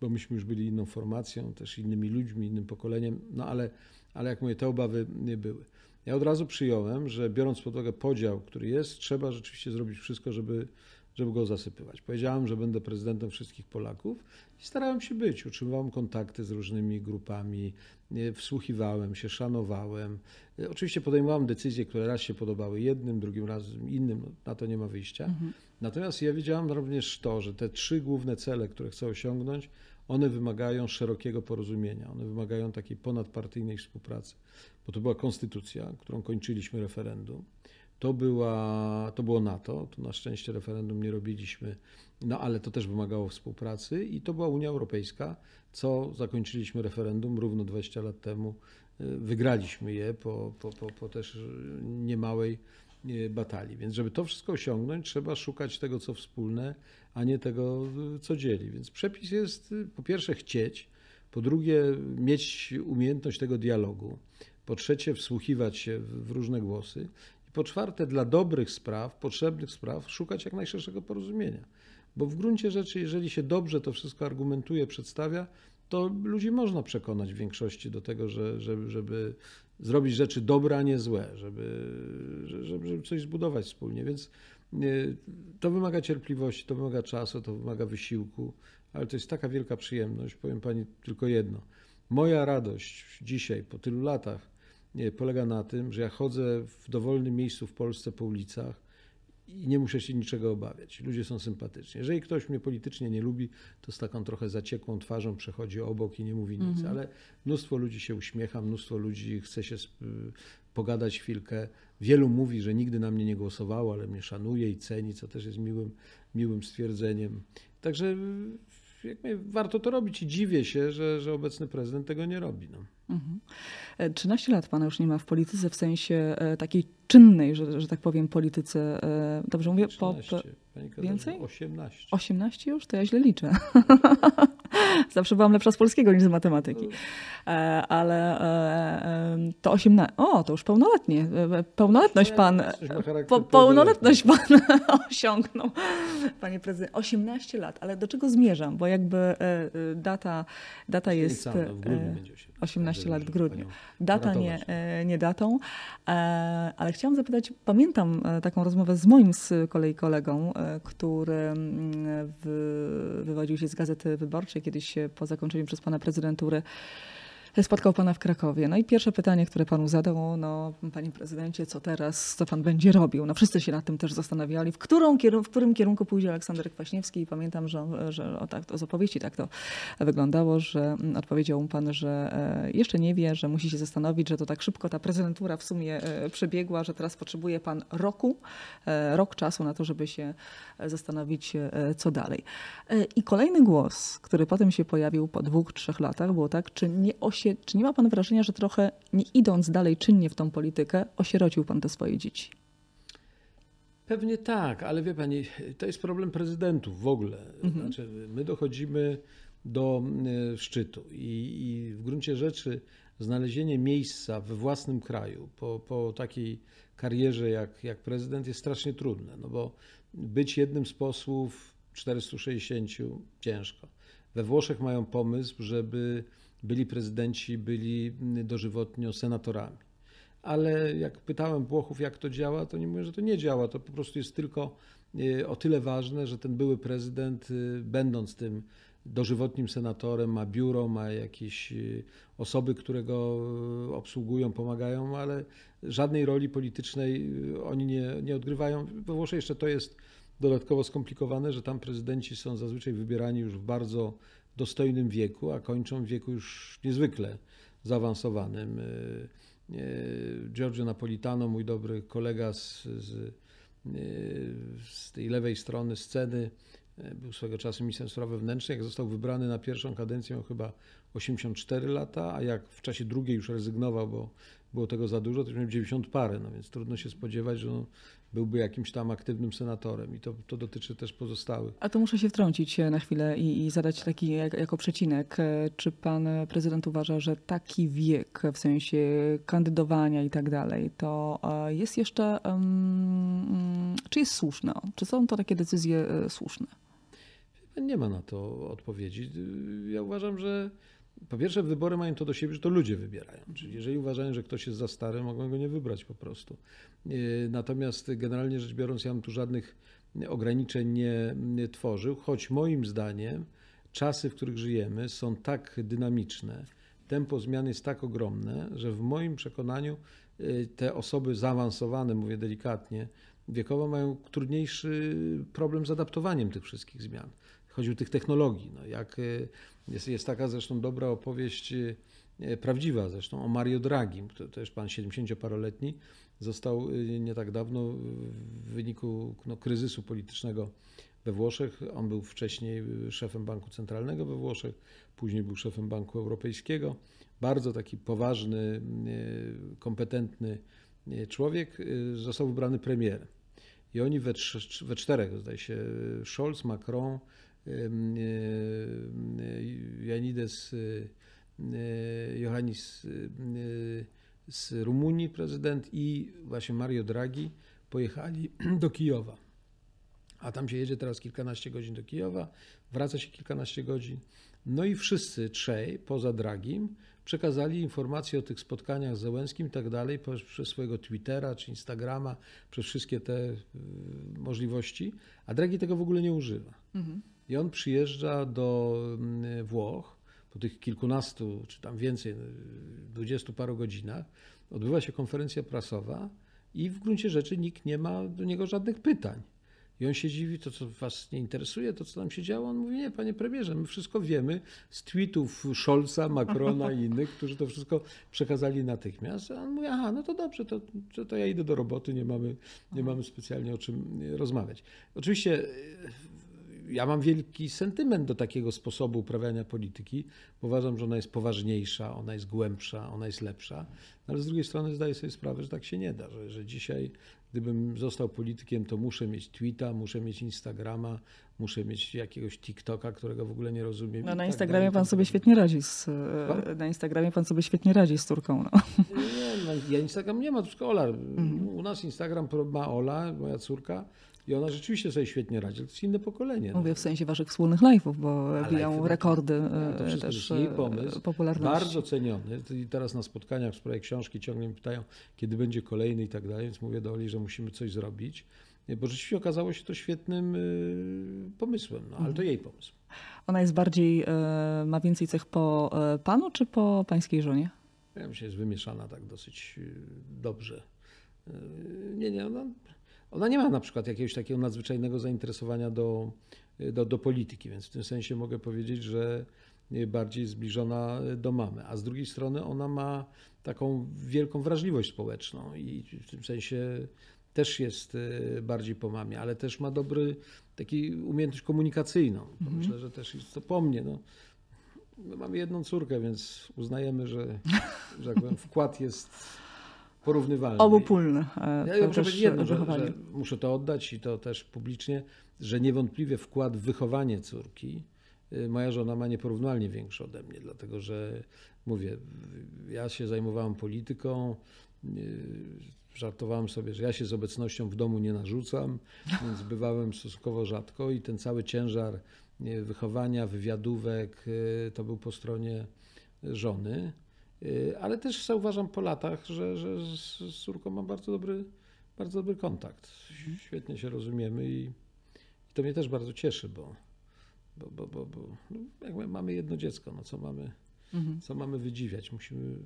bo myśmy już byli inną formacją, też innymi ludźmi, innym pokoleniem, no ale, ale jak mówię, te obawy nie były. Ja od razu przyjąłem, że biorąc pod uwagę podział, który jest, trzeba rzeczywiście zrobić wszystko, żeby żeby go zasypywać. Powiedziałem, że będę prezydentem wszystkich Polaków i starałem się być. Utrzymywałem kontakty z różnymi grupami, wsłuchiwałem się, szanowałem. Oczywiście podejmowałem decyzje, które raz się podobały jednym, drugim razem innym, no, na to nie ma wyjścia. Mhm. Natomiast ja wiedziałem również to, że te trzy główne cele, które chcę osiągnąć, one wymagają szerokiego porozumienia, one wymagają takiej ponadpartyjnej współpracy, bo to była konstytucja, którą kończyliśmy referendum. To, była, to było NATO, to na szczęście referendum nie robiliśmy, no ale to też wymagało współpracy i to była Unia Europejska, co zakończyliśmy referendum równo 20 lat temu. Wygraliśmy je po, po, po, po też niemałej e, batalii. Więc żeby to wszystko osiągnąć, trzeba szukać tego, co wspólne, a nie tego, co dzieli. Więc przepis jest po pierwsze chcieć, po drugie mieć umiejętność tego dialogu, po trzecie wsłuchiwać się w różne głosy po czwarte, dla dobrych spraw, potrzebnych spraw, szukać jak najszerszego porozumienia. Bo w gruncie rzeczy, jeżeli się dobrze to wszystko argumentuje, przedstawia, to ludzi można przekonać w większości do tego, że, żeby, żeby zrobić rzeczy dobre, a nie złe, żeby, żeby, żeby coś zbudować wspólnie. Więc to wymaga cierpliwości, to wymaga czasu, to wymaga wysiłku, ale to jest taka wielka przyjemność. Powiem Pani tylko jedno. Moja radość dzisiaj, po tylu latach, polega na tym, że ja chodzę w dowolnym miejscu w Polsce po ulicach i nie muszę się niczego obawiać. Ludzie są sympatyczni. Jeżeli ktoś mnie politycznie nie lubi, to z taką trochę zaciekłą twarzą przechodzi obok i nie mówi nic, mhm. ale mnóstwo ludzi się uśmiecha, mnóstwo ludzi chce się pogadać chwilkę. Wielu mówi, że nigdy na mnie nie głosowało, ale mnie szanuje i ceni, co też jest miłym, miłym stwierdzeniem. Także jak warto to robić i dziwię się, że, że obecny prezydent tego nie robi. No. Mhm. 13 e, lat pana już nie ma w polityce w sensie e, takiej czynnej, że, że tak powiem, polityce. E, dobrze mówię? 13. Po, po, więcej? 18. 18 już? To ja źle liczę. Zawsze byłam lepsza z polskiego niż z matematyki. Ale to 18. O, to już pełnoletnie. Pełnoletność pan. Po, pełnoletność pan osiągnął, panie prezydent. 18 lat. Ale do czego zmierzam? Bo jakby data, data jest. W grudniu będzie 18 lat w grudniu. Data nie, e, nie datą, e, ale chciałam zapytać, pamiętam e, taką rozmowę z moim z kolei kolegą, który mm, wywodził się z Gazety Wyborczej kiedyś po zakończeniu przez pana prezydentury spotkał pana w Krakowie. No i pierwsze pytanie, które panu zadał, no panie prezydencie, co teraz, co pan będzie robił? No wszyscy się nad tym też zastanawiali, w, którą, w którym kierunku pójdzie Aleksander Kwaśniewski i pamiętam, że, że o tak, to z opowieści tak to wyglądało, że mm, odpowiedział mu pan, że e, jeszcze nie wie, że musi się zastanowić, że to tak szybko ta prezydentura w sumie e, przebiegła, że teraz potrzebuje pan roku, e, rok czasu na to, żeby się zastanowić, co dalej. I kolejny głos, który potem się pojawił po dwóch, trzech latach, było tak, czy nie osie czy nie ma pan wrażenia, że trochę nie idąc dalej czynnie w tą politykę, osierocił pan te swoje dzieci? Pewnie tak, ale wie pani, to jest problem prezydentów w ogóle. Mhm. Znaczy, my dochodzimy do e, szczytu i, i, w gruncie rzeczy znalezienie miejsca we własnym kraju po, po takiej karierze jak, jak prezydent jest strasznie trudne, no bo być jednym z posłów 460 ciężko. We Włoszech mają pomysł, żeby byli prezydenci, byli dożywotnio senatorami. Ale jak pytałem Włochów, jak to działa, to nie mówię, że to nie działa. To po prostu jest tylko e, o tyle ważne, że ten były prezydent, e, będąc tym dożywotnim senatorem, ma biuro, ma jakieś y, osoby, które go obsługują, pomagają, ale żadnej roli politycznej oni nie, nie odgrywają. We Włoszech jeszcze to jest dodatkowo skomplikowane, że tam prezydenci są zazwyczaj wybierani już w bardzo dostojnym wieku, a kończą w wieku już niezwykle zaawansowanym. Giorgio Napolitano, mój dobry kolega z, z, z tej lewej strony sceny, był swego czasu ministrem spraw wewnętrznych. Jak został wybrany na pierwszą kadencję, miał chyba 84 lata, a jak w czasie drugiej już rezygnował, bo było tego za dużo, to już miał 90 parę, no więc trudno się spodziewać, że byłby jakimś tam aktywnym senatorem i to, to dotyczy też pozostałych. A to muszę się wtrącić na chwilę i, i zadać taki jak, jako przecinek. Czy pan prezydent uważa, że taki wiek w sensie kandydowania i tak dalej, to e, jest jeszcze, um, czy jest słuszne? Czy są to takie decyzje e, słuszne? Nie ma na to odpowiedzi. Ja uważam, że po pierwsze wybory mają to do siebie, że to ludzie wybierają. Czyli jeżeli uważają, że ktoś jest za stary, mogą go nie wybrać po prostu. E, natomiast generalnie rzecz biorąc, ja bym tu żadnych ograniczeń nie, nie tworzył, choć moim zdaniem czasy, w których żyjemy, są tak dynamiczne, tempo zmian jest tak ogromne, że w moim przekonaniu e, te osoby zaawansowane, mówię delikatnie, wiekowo mają trudniejszy problem z adaptowaniem tych wszystkich zmian chodzi o tych technologii. No, jak y, jest, jest taka zresztą dobra opowieść, y, prawdziwa zresztą, o Mario Draghi, to też pan 70-paroletni, został y, nie tak dawno w wyniku no, kryzysu politycznego we Włoszech. On był wcześniej szefem Banku Centralnego we Włoszech, później był szefem Banku Europejskiego. Bardzo taki poważny, kompetentny człowiek został wybrany premierem. I oni we, we czterech, zdaje się, Scholz, Macron, Janides Johannis z Rumunii, prezydent, i właśnie Mario Draghi pojechali do Kijowa. A tam się jedzie teraz kilkanaście godzin do Kijowa, wraca się kilkanaście godzin. No i wszyscy trzej, poza Dragim, przekazali informacje o tych spotkaniach z Zełenskim i tak dalej przez swojego Twittera czy Instagrama, przez wszystkie te y, możliwości, a Draghi tego w ogóle nie używa. Mhm. I on przyjeżdża do mm, Włoch po tych kilkunastu, czy tam więcej, dwudziestu paru godzinach. Odbywa się konferencja prasowa i w gruncie rzeczy nikt nie ma do niego żadnych pytań. I on się dziwi, to co was nie interesuje, to co tam się działo. On mówi, nie, panie premierze, my wszystko wiemy z tweetów Scholza, Macrona i innych, którzy to wszystko przekazali natychmiast. A on mówi, aha, no to dobrze, to, to, to ja idę do roboty, nie mamy, nie mamy specjalnie o czym rozmawiać. Oczywiście ja mam wielki sentyment do takiego sposobu uprawiania polityki. Uważam, że ona jest poważniejsza, ona jest głębsza, ona jest lepsza, no ale z drugiej strony zdaję sobie sprawę, że tak się nie da, że, że dzisiaj gdybym został politykiem, to muszę mieć tweeta, muszę mieć Instagrama, muszę mieć jakiegoś TikToka, którego w ogóle nie rozumiem. No, na tak Instagramie dalej, pan sobie świetnie radzi z, na Instagramie pan sobie świetnie radzi z córką. No. Nie, no, ja Instagram nie ma, tylko Ola. Mhm. U nas Instagram ma Ola, moja córka. I ona rzeczywiście sobie świetnie radzi, to jest inne pokolenie. Mówię no. w sensie waszych wspólnych live'ów, bo biją rekordy no, to też jej pomysł, popularności. Bardzo ceniony. I teraz na spotkaniach w sprawie książki ciągle mi pytają, kiedy będzie kolejny i tak dalej, więc mówię do Oli, że musimy coś zrobić. Bo rzeczywiście okazało się to świetnym pomysłem, no, ale to mhm. jej pomysł. Ona jest bardziej, ma więcej cech po panu czy po pańskiej żonie? Ja myślę, jest wymieszana tak dosyć dobrze. Nie, nie, ona ona nie ma na przykład jakiegoś takiego nadzwyczajnego zainteresowania do, do, do polityki, więc w tym sensie mogę powiedzieć, że bardziej zbliżona do mamy. A z drugiej strony ona ma taką wielką wrażliwość społeczną i w tym sensie też jest e, bardziej po mamie, ale też ma dobry taki umiejętność komunikacyjną. Mhm. Myślę, że też jest to po mnie. No. My mamy jedną córkę, więc uznajemy, że, że tak powiem, wkład jest porównywalny. Obopólny. E, ja muszę powiedzieć jedno, że, że, muszę to oddać i to też publicznie, że niewątpliwie wkład w wychowanie córki y, moja żona ma nieporównywalnie większy ode mnie, dlatego że mówię, ja się zajmowałem polityką, y, żartowałem sobie, że ja się z obecnością w domu nie narzucam, więc bywałem stosunkowo rzadko i ten cały ciężar wychowania, wywiadówek y, to był po stronie żony. Y, ale też zauważam po latach, że, że z córką mam bardzo dobry, bardzo dobry kontakt. Świetnie się rozumiemy i, i to mnie też bardzo cieszy, bo, bo, bo, bo, bo no, jakby mamy jedno dziecko, no co mamy, Mhm. co mamy wydziwiać? Musimy,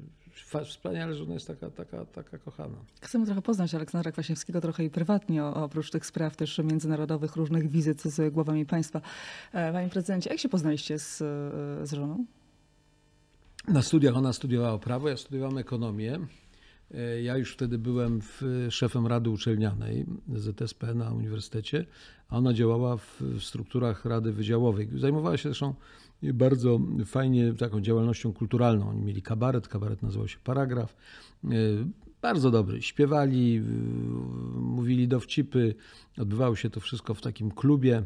wspaniale, że ona jest taka, taka, taka kochana. Chcemy trochę poznać Aleksandra Kwaśniewskiego trochę i prywatnie, oprócz tych spraw też międzynarodowych, różnych wizyt z głowami państwa. E, Panie prezydencie, jak się poznaliście z, e, z żoną? Na studiach ona studiowała prawo, ja studiowałem ekonomię. E, Ja już wtedy byłem w, szefem Rady Uczelnianej ZSP na uniwersytecie, a ona działała w, w strukturach Rady Wydziałowej. Zajmowała się zresztą bardzo fajnie taką działalnością kulturalną. Oni mieli kabaret, kabaret nazywał się Paragraf. E, Bardzo dobry. Śpiewali, mówili dowcipy. Odbywało się to wszystko w takim klubie e,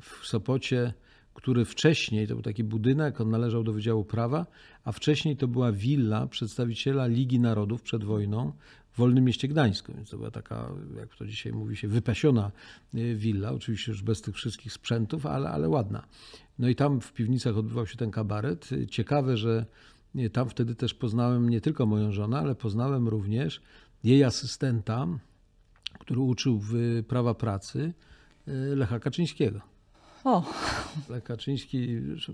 w Sopocie który wcześniej, to był taki budynek, on należał do Wydziału Prawa, a wcześniej to była willa przedstawiciela Ligi Narodów przed wojną w Wolnym Mieście Gdańsku. Więc to była taka, jak to dzisiaj mówi się, wypasiona y, willa, oczywiście już bez tych wszystkich sprzętów, ale, ale ładna. No i tam w piwnicach odbywał się ten kabaret. Ciekawe, że y, tam wtedy też poznałem nie tylko moją żonę, ale poznałem również jej asystenta, który uczył w prawa pracy Lecha Kaczyńskiego. O, Kaczyński,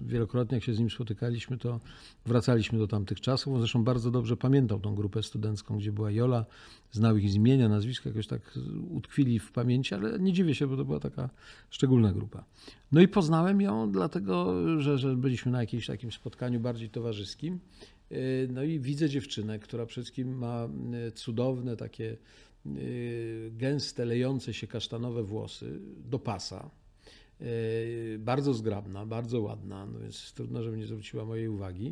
wielokrotnie jak się z nim spotykaliśmy, to wracaliśmy do tamtych czasów. On zresztą bardzo dobrze pamiętał tą grupę studencką, gdzie była Jola, znał ich imienia, nazwiska, jakoś tak utkwili w pamięci, ale nie dziwię się, bo to była taka szczególna grupa. No i poznałem ją dlatego, że, że byliśmy na jakimś takim spotkaniu bardziej towarzyskim. Yy, No i widzę dziewczynę, która przede wszystkim ma yy, cudowne, takie yy, gęste, lejące się kasztanowe włosy do pasa. Yy, bardzo zgrabna, bardzo ładna, no więc trudno, żeby nie zwróciła mojej uwagi.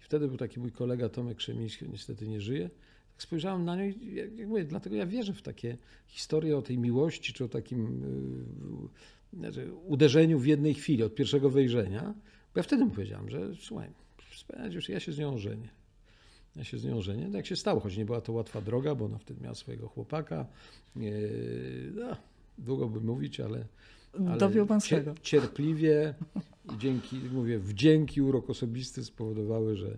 I wtedy był taki mój kolega Tomek Krzemiński, niestety nie żyje. Tak spojrzałem na nią i jak, mówię, dlatego ja wierzę w takie historie o tej miłości, czy o takim yy, znaczy, uderzeniu w jednej chwili, od pierwszego wejrzenia. Bo ja wtedy mu powiedziałem, że słuchaj, już ja się z nią ożenię. Ja się z nią żenię. Tak się stało, choć nie była to łatwa droga, bo ona wtedy miała swojego chłopaka. Yy, no, długo by mówić, ale dopiął pan swego. Cierpliwie i dzięki, mówię, wdzięki, urok osobisty spowodowały, że,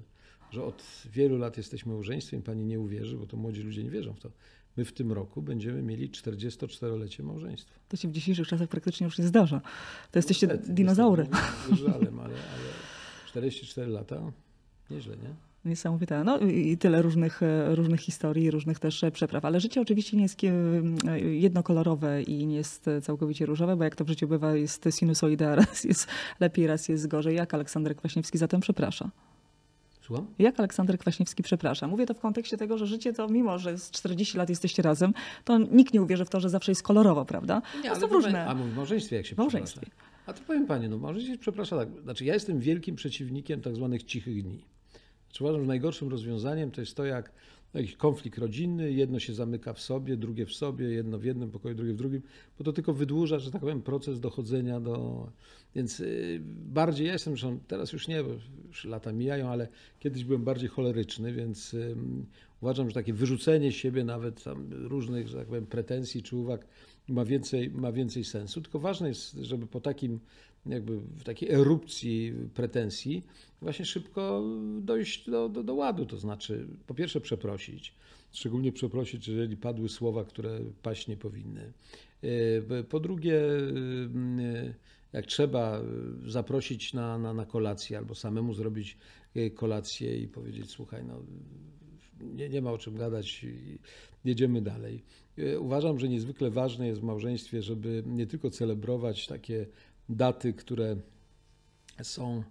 że od wielu lat jesteśmy małżeństwem. Pani nie uwierzy, bo to młodzi ludzie nie wierzą w to. My w tym roku będziemy mieli 44-lecie małżeństwa. To się w dzisiejszych czasach praktycznie już nie zdarza. To jesteście Niestety, dinozaury. Z żalem, ale, ale 44 lata, nieźle, nie? Niesamowite. No i tyle różnych, e, różnych historii, różnych też e, przepraw. Ale życie oczywiście nie jest e, jednokolorowe i nie jest całkowicie różowe, bo jak to w życiu bywa, jest sinusoida, raz jest lepiej, raz jest gorzej. Jak Aleksander Kwaśniewski zatem przeprasza? Słucham? Jak Aleksander Kwaśniewski przeprasza? Mówię to w kontekście tego, że życie to, mimo że z 40 lat jesteście razem, to nikt nie uwierzy w to, że zawsze jest kolorowo, prawda? Nie, to są różne. A w małżeństwie jak się małżeństwie. przeprasza? A to powiem pani, no małżeństwie przeprasza tak. Znaczy ja jestem wielkim przeciwnikiem tak zwanych cichych dni. Znaczy, uważam, że najgorszym rozwiązaniem to jest to, jak jakiś konflikt rodzinny, jedno się zamyka w sobie, drugie w sobie, jedno w jednym pokoju, drugie w drugim, bo to tylko wydłuża, że tak powiem, proces dochodzenia do... Więc y, bardziej jestem, że teraz już nie, bo już lata mijają, ale kiedyś byłem bardziej choleryczny, więc uważam, że takie wyrzucenie siebie nawet tam różnych, że tak powiem, pretensji czy uwag ma więcej, ma więcej sensu. Tylko ważne jest, żeby po takim jakby w takiej erupcji pretensji właśnie szybko dojść do, do, do ładu. To znaczy, po pierwsze przeprosić, szczególnie przeprosić, jeżeli padły słowa, które paść nie powinny. Yy, Po drugie, yy, jak trzeba, zaprosić na, na, na kolację albo samemu zrobić yy, kolację i powiedzieć, słuchaj, no, nie, nie ma o czym gadać, jedziemy dalej. Yy, Uważam, że niezwykle ważne jest w małżeństwie, żeby nie tylko celebrować takie daty, które są,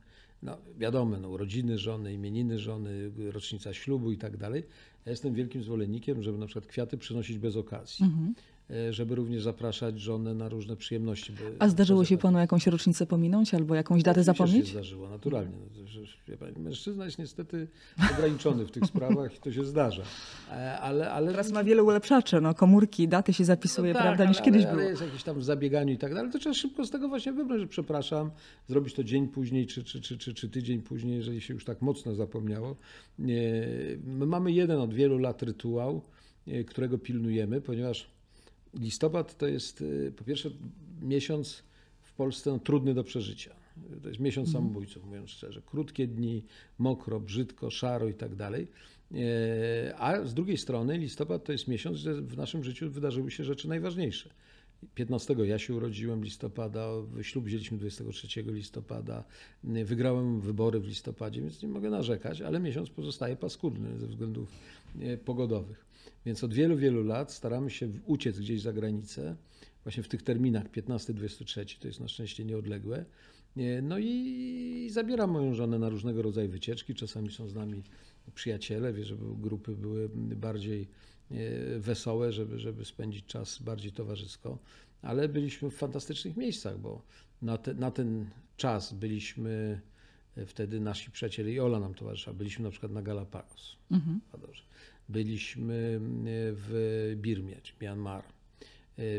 no wiadomo, no, urodziny żony, imieniny żony, rocznica ślubu i tak dalej. Ja jestem wielkim zwolennikiem, żeby na przykład kwiaty przynosić bez okazji. Mhm. E, Żeby również zapraszać żonę na różne przyjemności. A zdarzyło się panu jakąś rocznicę pominąć albo jakąś datę zapomnieć? się zdarzyło, naturalnie. No, mężczyzna jest niestety ograniczony w tych sprawach i to się zdarza. E, Ale, ale Teraz ma wiele ulepszaczy, no komórki, daty się zapisuje, No tak, prawda, ale, niż kiedyś ale, było. Ale jest jakieś tam zabieganiu i tak dalej. To trzeba szybko z tego właśnie wybrać, że przepraszam, zrobić to dzień później, czy, czy, czy, czy, czy tydzień później, jeżeli się już tak mocno zapomniało. My mamy jeden od wielu lat rytuał, e, którego pilnujemy, ponieważ listopad to jest e, po pierwsze miesiąc w Polsce no, trudny do przeżycia. To jest miesiąc samobójców, mówiąc szczerze. Krótkie dni, mokro, brzydko, szaro i tak dalej. E, A z drugiej strony listopad to jest miesiąc, gdzie w naszym życiu wydarzyły się rzeczy najważniejsze. 15 ja się urodziłem listopada, ślub wzięliśmy 23 listopada, wygrałem wybory w listopadzie, więc nie mogę narzekać, ale miesiąc pozostaje paskudny ze względów e, pogodowych. Więc od wielu, wielu lat staramy się uciec gdzieś za granicę, właśnie w tych terminach 15-23, to jest na szczęście nieodległe. No i zabieram moją żonę na różnego rodzaju wycieczki, czasami są z nami przyjaciele, wie, żeby grupy były bardziej E, wesołe, żeby, żeby spędzić czas bardziej towarzysko, ale byliśmy w fantastycznych miejscach, bo na, te, na ten czas byliśmy e, wtedy nasi przyjaciele i Ola nam towarzyszyła. Byliśmy na przykład na Galapagos, mhm. Byliśmy e, w Birmie, czy Myanmar,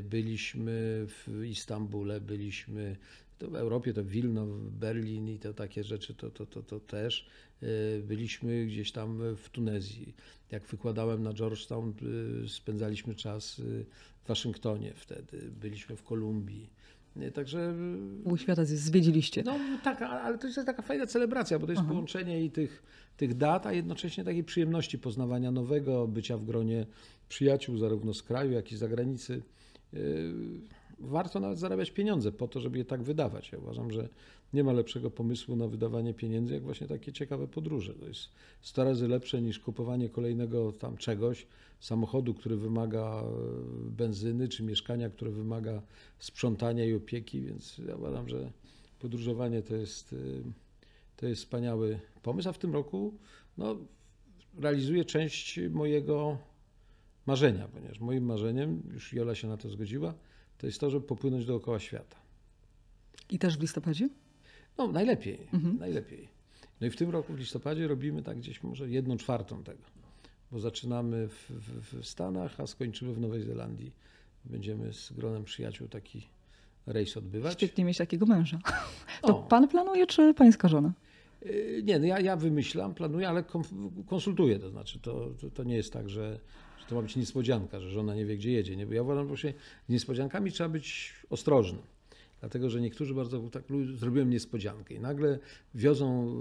byliśmy w Istambule, byliśmy w Europie, to Wilno, Berlin i to takie rzeczy, to, to, to, to też. Byliśmy gdzieś tam w Tunezji jak wykładałem na Georgetown, spędzaliśmy czas w Waszyngtonie wtedy, byliśmy w Kolumbii. Także. Pół świata zwiedziliście. No tak, ale to jest taka fajna celebracja, bo to jest Aha. połączenie i tych, tych dat, a jednocześnie takiej przyjemności poznawania nowego, bycia w gronie przyjaciół, zarówno z kraju, jak i z zagranicy warto nawet zarabiać pieniądze po to, żeby je tak wydawać. Ja uważam, że nie ma lepszego pomysłu na wydawanie pieniędzy, jak właśnie takie ciekawe podróże. To jest 100 razy lepsze niż kupowanie kolejnego tam czegoś, samochodu, który wymaga e, benzyny, czy mieszkania, które wymaga sprzątania i opieki, więc ja uważam, że podróżowanie to jest, e, to jest wspaniały pomysł, a w tym roku no, realizuję część mojego marzenia, ponieważ moim marzeniem, już Jola się na to zgodziła, to jest to, żeby popłynąć dookoła świata. I też w listopadzie? No, najlepiej, mhm. najlepiej. No i w tym roku w listopadzie robimy tak gdzieś może jedną czwartą tego, bo zaczynamy w, w, w Stanach, a skończymy w Nowej Zelandii. Będziemy z gronem przyjaciół taki rejs odbywać. Świetnie mieć takiego męża. To o. pan planuje, czy pańska żona? Yy, nie, no ja, ja wymyślam, planuję, ale konsultuję. To znaczy, to, to, to nie jest tak, że że to ma być niespodzianka, że żona nie wie, gdzie jedzie. Nie? Bo ja uważam, że z niespodziankami trzeba być ostrożnym. Dlatego, że niektórzy bardzo tak zrobiłem niespodziankę i nagle wiozą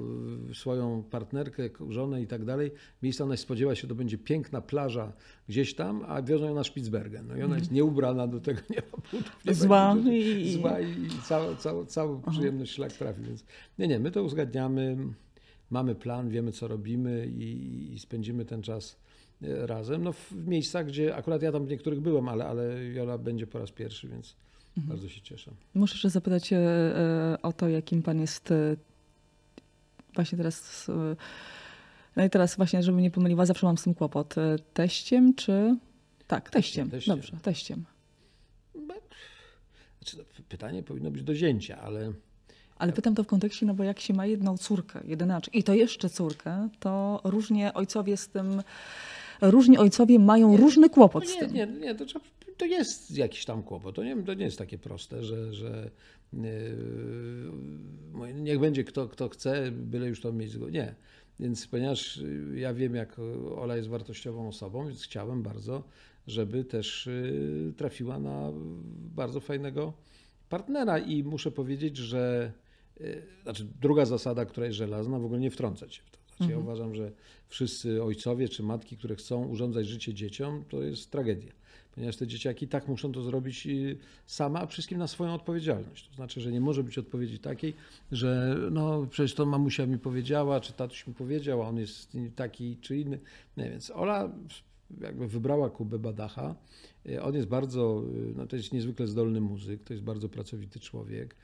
e, swoją partnerkę, żonę i tak dalej. Miejsca ona spodziewa się, to będzie piękna plaża gdzieś tam, a wiozą ją na Spitsbergen. No i ona jest mhm. nieubrana, do tego nie ma butów. Nie zła. I... Zła i, całą przyjemność szlak trafi. Więc nie, nie, my to uzgadniamy, mamy plan, wiemy co robimy i, i spędzimy ten czas razem. No w miejscach, gdzie akurat ja tam w niektórych byłem, ale, ale Jola będzie po raz pierwszy, więc mhm. bardzo się cieszę. Muszę jeszcze zapytać e, o to, jakim pan jest e, właśnie teraz. E, no i teraz właśnie, żebym nie pomyliła, zawsze mam z tym kłopot. Teściem czy... Tak, teściem. teściem. Dobrze, teściem. Znaczy, no, pytanie powinno być do zięcia, ale... Ale pytam to w kontekście, no bo jak się ma jedną córkę, jedynaczkę i to jeszcze córkę, to różnie ojcowie z tym różni ojcowie mają nie, różny kłopot nie, z tym. Nie, nie, to, to jest jakiś tam kłopot. To nie, to nie jest takie proste, że, że yy, niech będzie kto, kto chce, byle już to mieć. Nie. Więc ponieważ ja wiem, jak Ola jest wartościową osobą, więc chciałem bardzo, żeby też yy, trafiła na bardzo fajnego partnera. I muszę powiedzieć, że yy, znaczy druga zasada, która jest żelazna, w ogóle nie wtrącać się w to. Znaczy, mhm. Ja uważam, że wszyscy ojcowie czy matki, które chcą urządzać życie dzieciom, to jest tragedia. Ponieważ te dzieciaki tak muszą to zrobić y, sama, a wszystkim na swoją odpowiedzialność. To znaczy, że nie może być odpowiedzi takiej, że no przecież to mamusia mi powiedziała, czy tatuś mi powiedział, a on jest taki czy inny. Nie, więc Ola jakby wybrała Kubę Badacha. Y, on jest bardzo, y, no to jest niezwykle zdolny muzyk, to jest bardzo pracowity człowiek.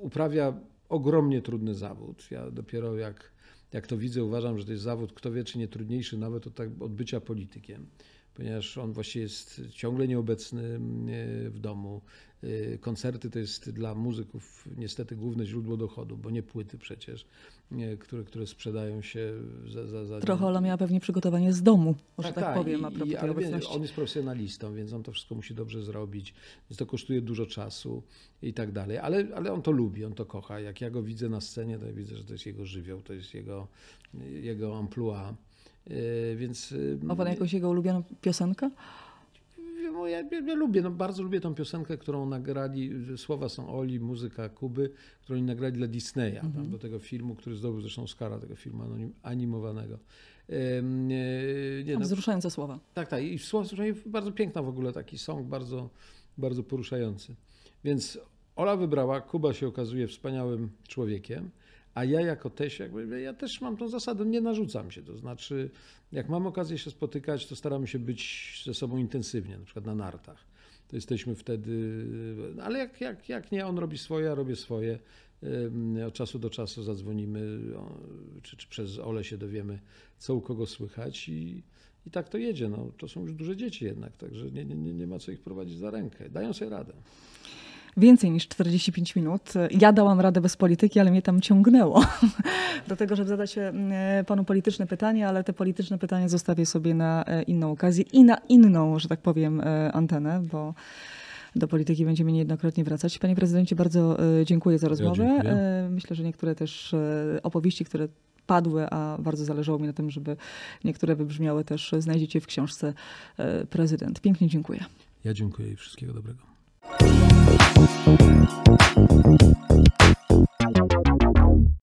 Uprawia ogromnie trudny zawód. Ja dopiero jak jak to widzę, uważam, że to jest zawód, kto wie, czy nie trudniejszy nawet od, tak, od bycia politykiem, ponieważ on właściwie jest ciągle nieobecny w domu. Y, koncerty to jest dla muzyków niestety główne źródło dochodu, bo nie płyty przecież, które, które sprzedają się za, za, za... Miała pewnie przygotowanie z domu, że tak, tak, tak powiem, a propos i, ale On jest profesjonalistą, więc on to wszystko musi dobrze zrobić, więc to kosztuje dużo czasu i tak dalej, ale, ale on to lubi, on to kocha. Jak ja go widzę na scenie, to ja widzę, że to jest jego żywioł, to jest jego, jego amplua. Y, więc... Ma pan jakąś jego ulubioną piosenkę? no, ja, ja, lubię, no, bardzo lubię tą piosenkę, którą nagrali, słowa są Oli, muzyka Kuby, którą oni nagrali dla Disneya, mm -hmm. do tego filmu, który zdobył zresztą Oscara, tego filmu animowanego. nie, nie, no, wzruszające słowa. Tak, tak. I słowa, bardzo piękna w ogóle, taki song, bardzo bardzo poruszający. Więc Ola wybrała, Kuba się okazuje wspaniałym człowiekiem, a ja jako teś, jakby, ja też mam tą zasadę, nie narzucam się. To znaczy, jak mam okazję się spotykać, to staramy się być ze sobą intensywnie, na przykład na nartach. To jesteśmy wtedy, ale jak, jak, jak nie, on robi swoje, ja robię swoje. Od czasu do czasu zadzwonimy, czy, czy przez Ole się dowiemy, co u kogo słychać i, i tak to jedzie. No, to są już duże dzieci jednak, także nie, nie, nie ma co ich prowadzić za rękę. Dają sobie radę więcej niż 45 minut. Ja dałam radę bez polityki, ale mnie tam ciągnęło do tego, żeby zadać e, panu polityczne pytanie, ale te polityczne pytania zostawię sobie na e, inną okazję i na inną, że tak powiem, e, antenę, bo do polityki będziemy niejednokrotnie wracać. Panie prezydencie, bardzo dziękuję za rozmowę. Ja Myślę, że niektóre też opowieści, które padły, a bardzo zależało mi na tym, żeby niektóre wybrzmiały też znajdziecie w książce Prezydent. Pięknie dziękuję. Ja dziękuję i wszystkiego dobrego. Thank you.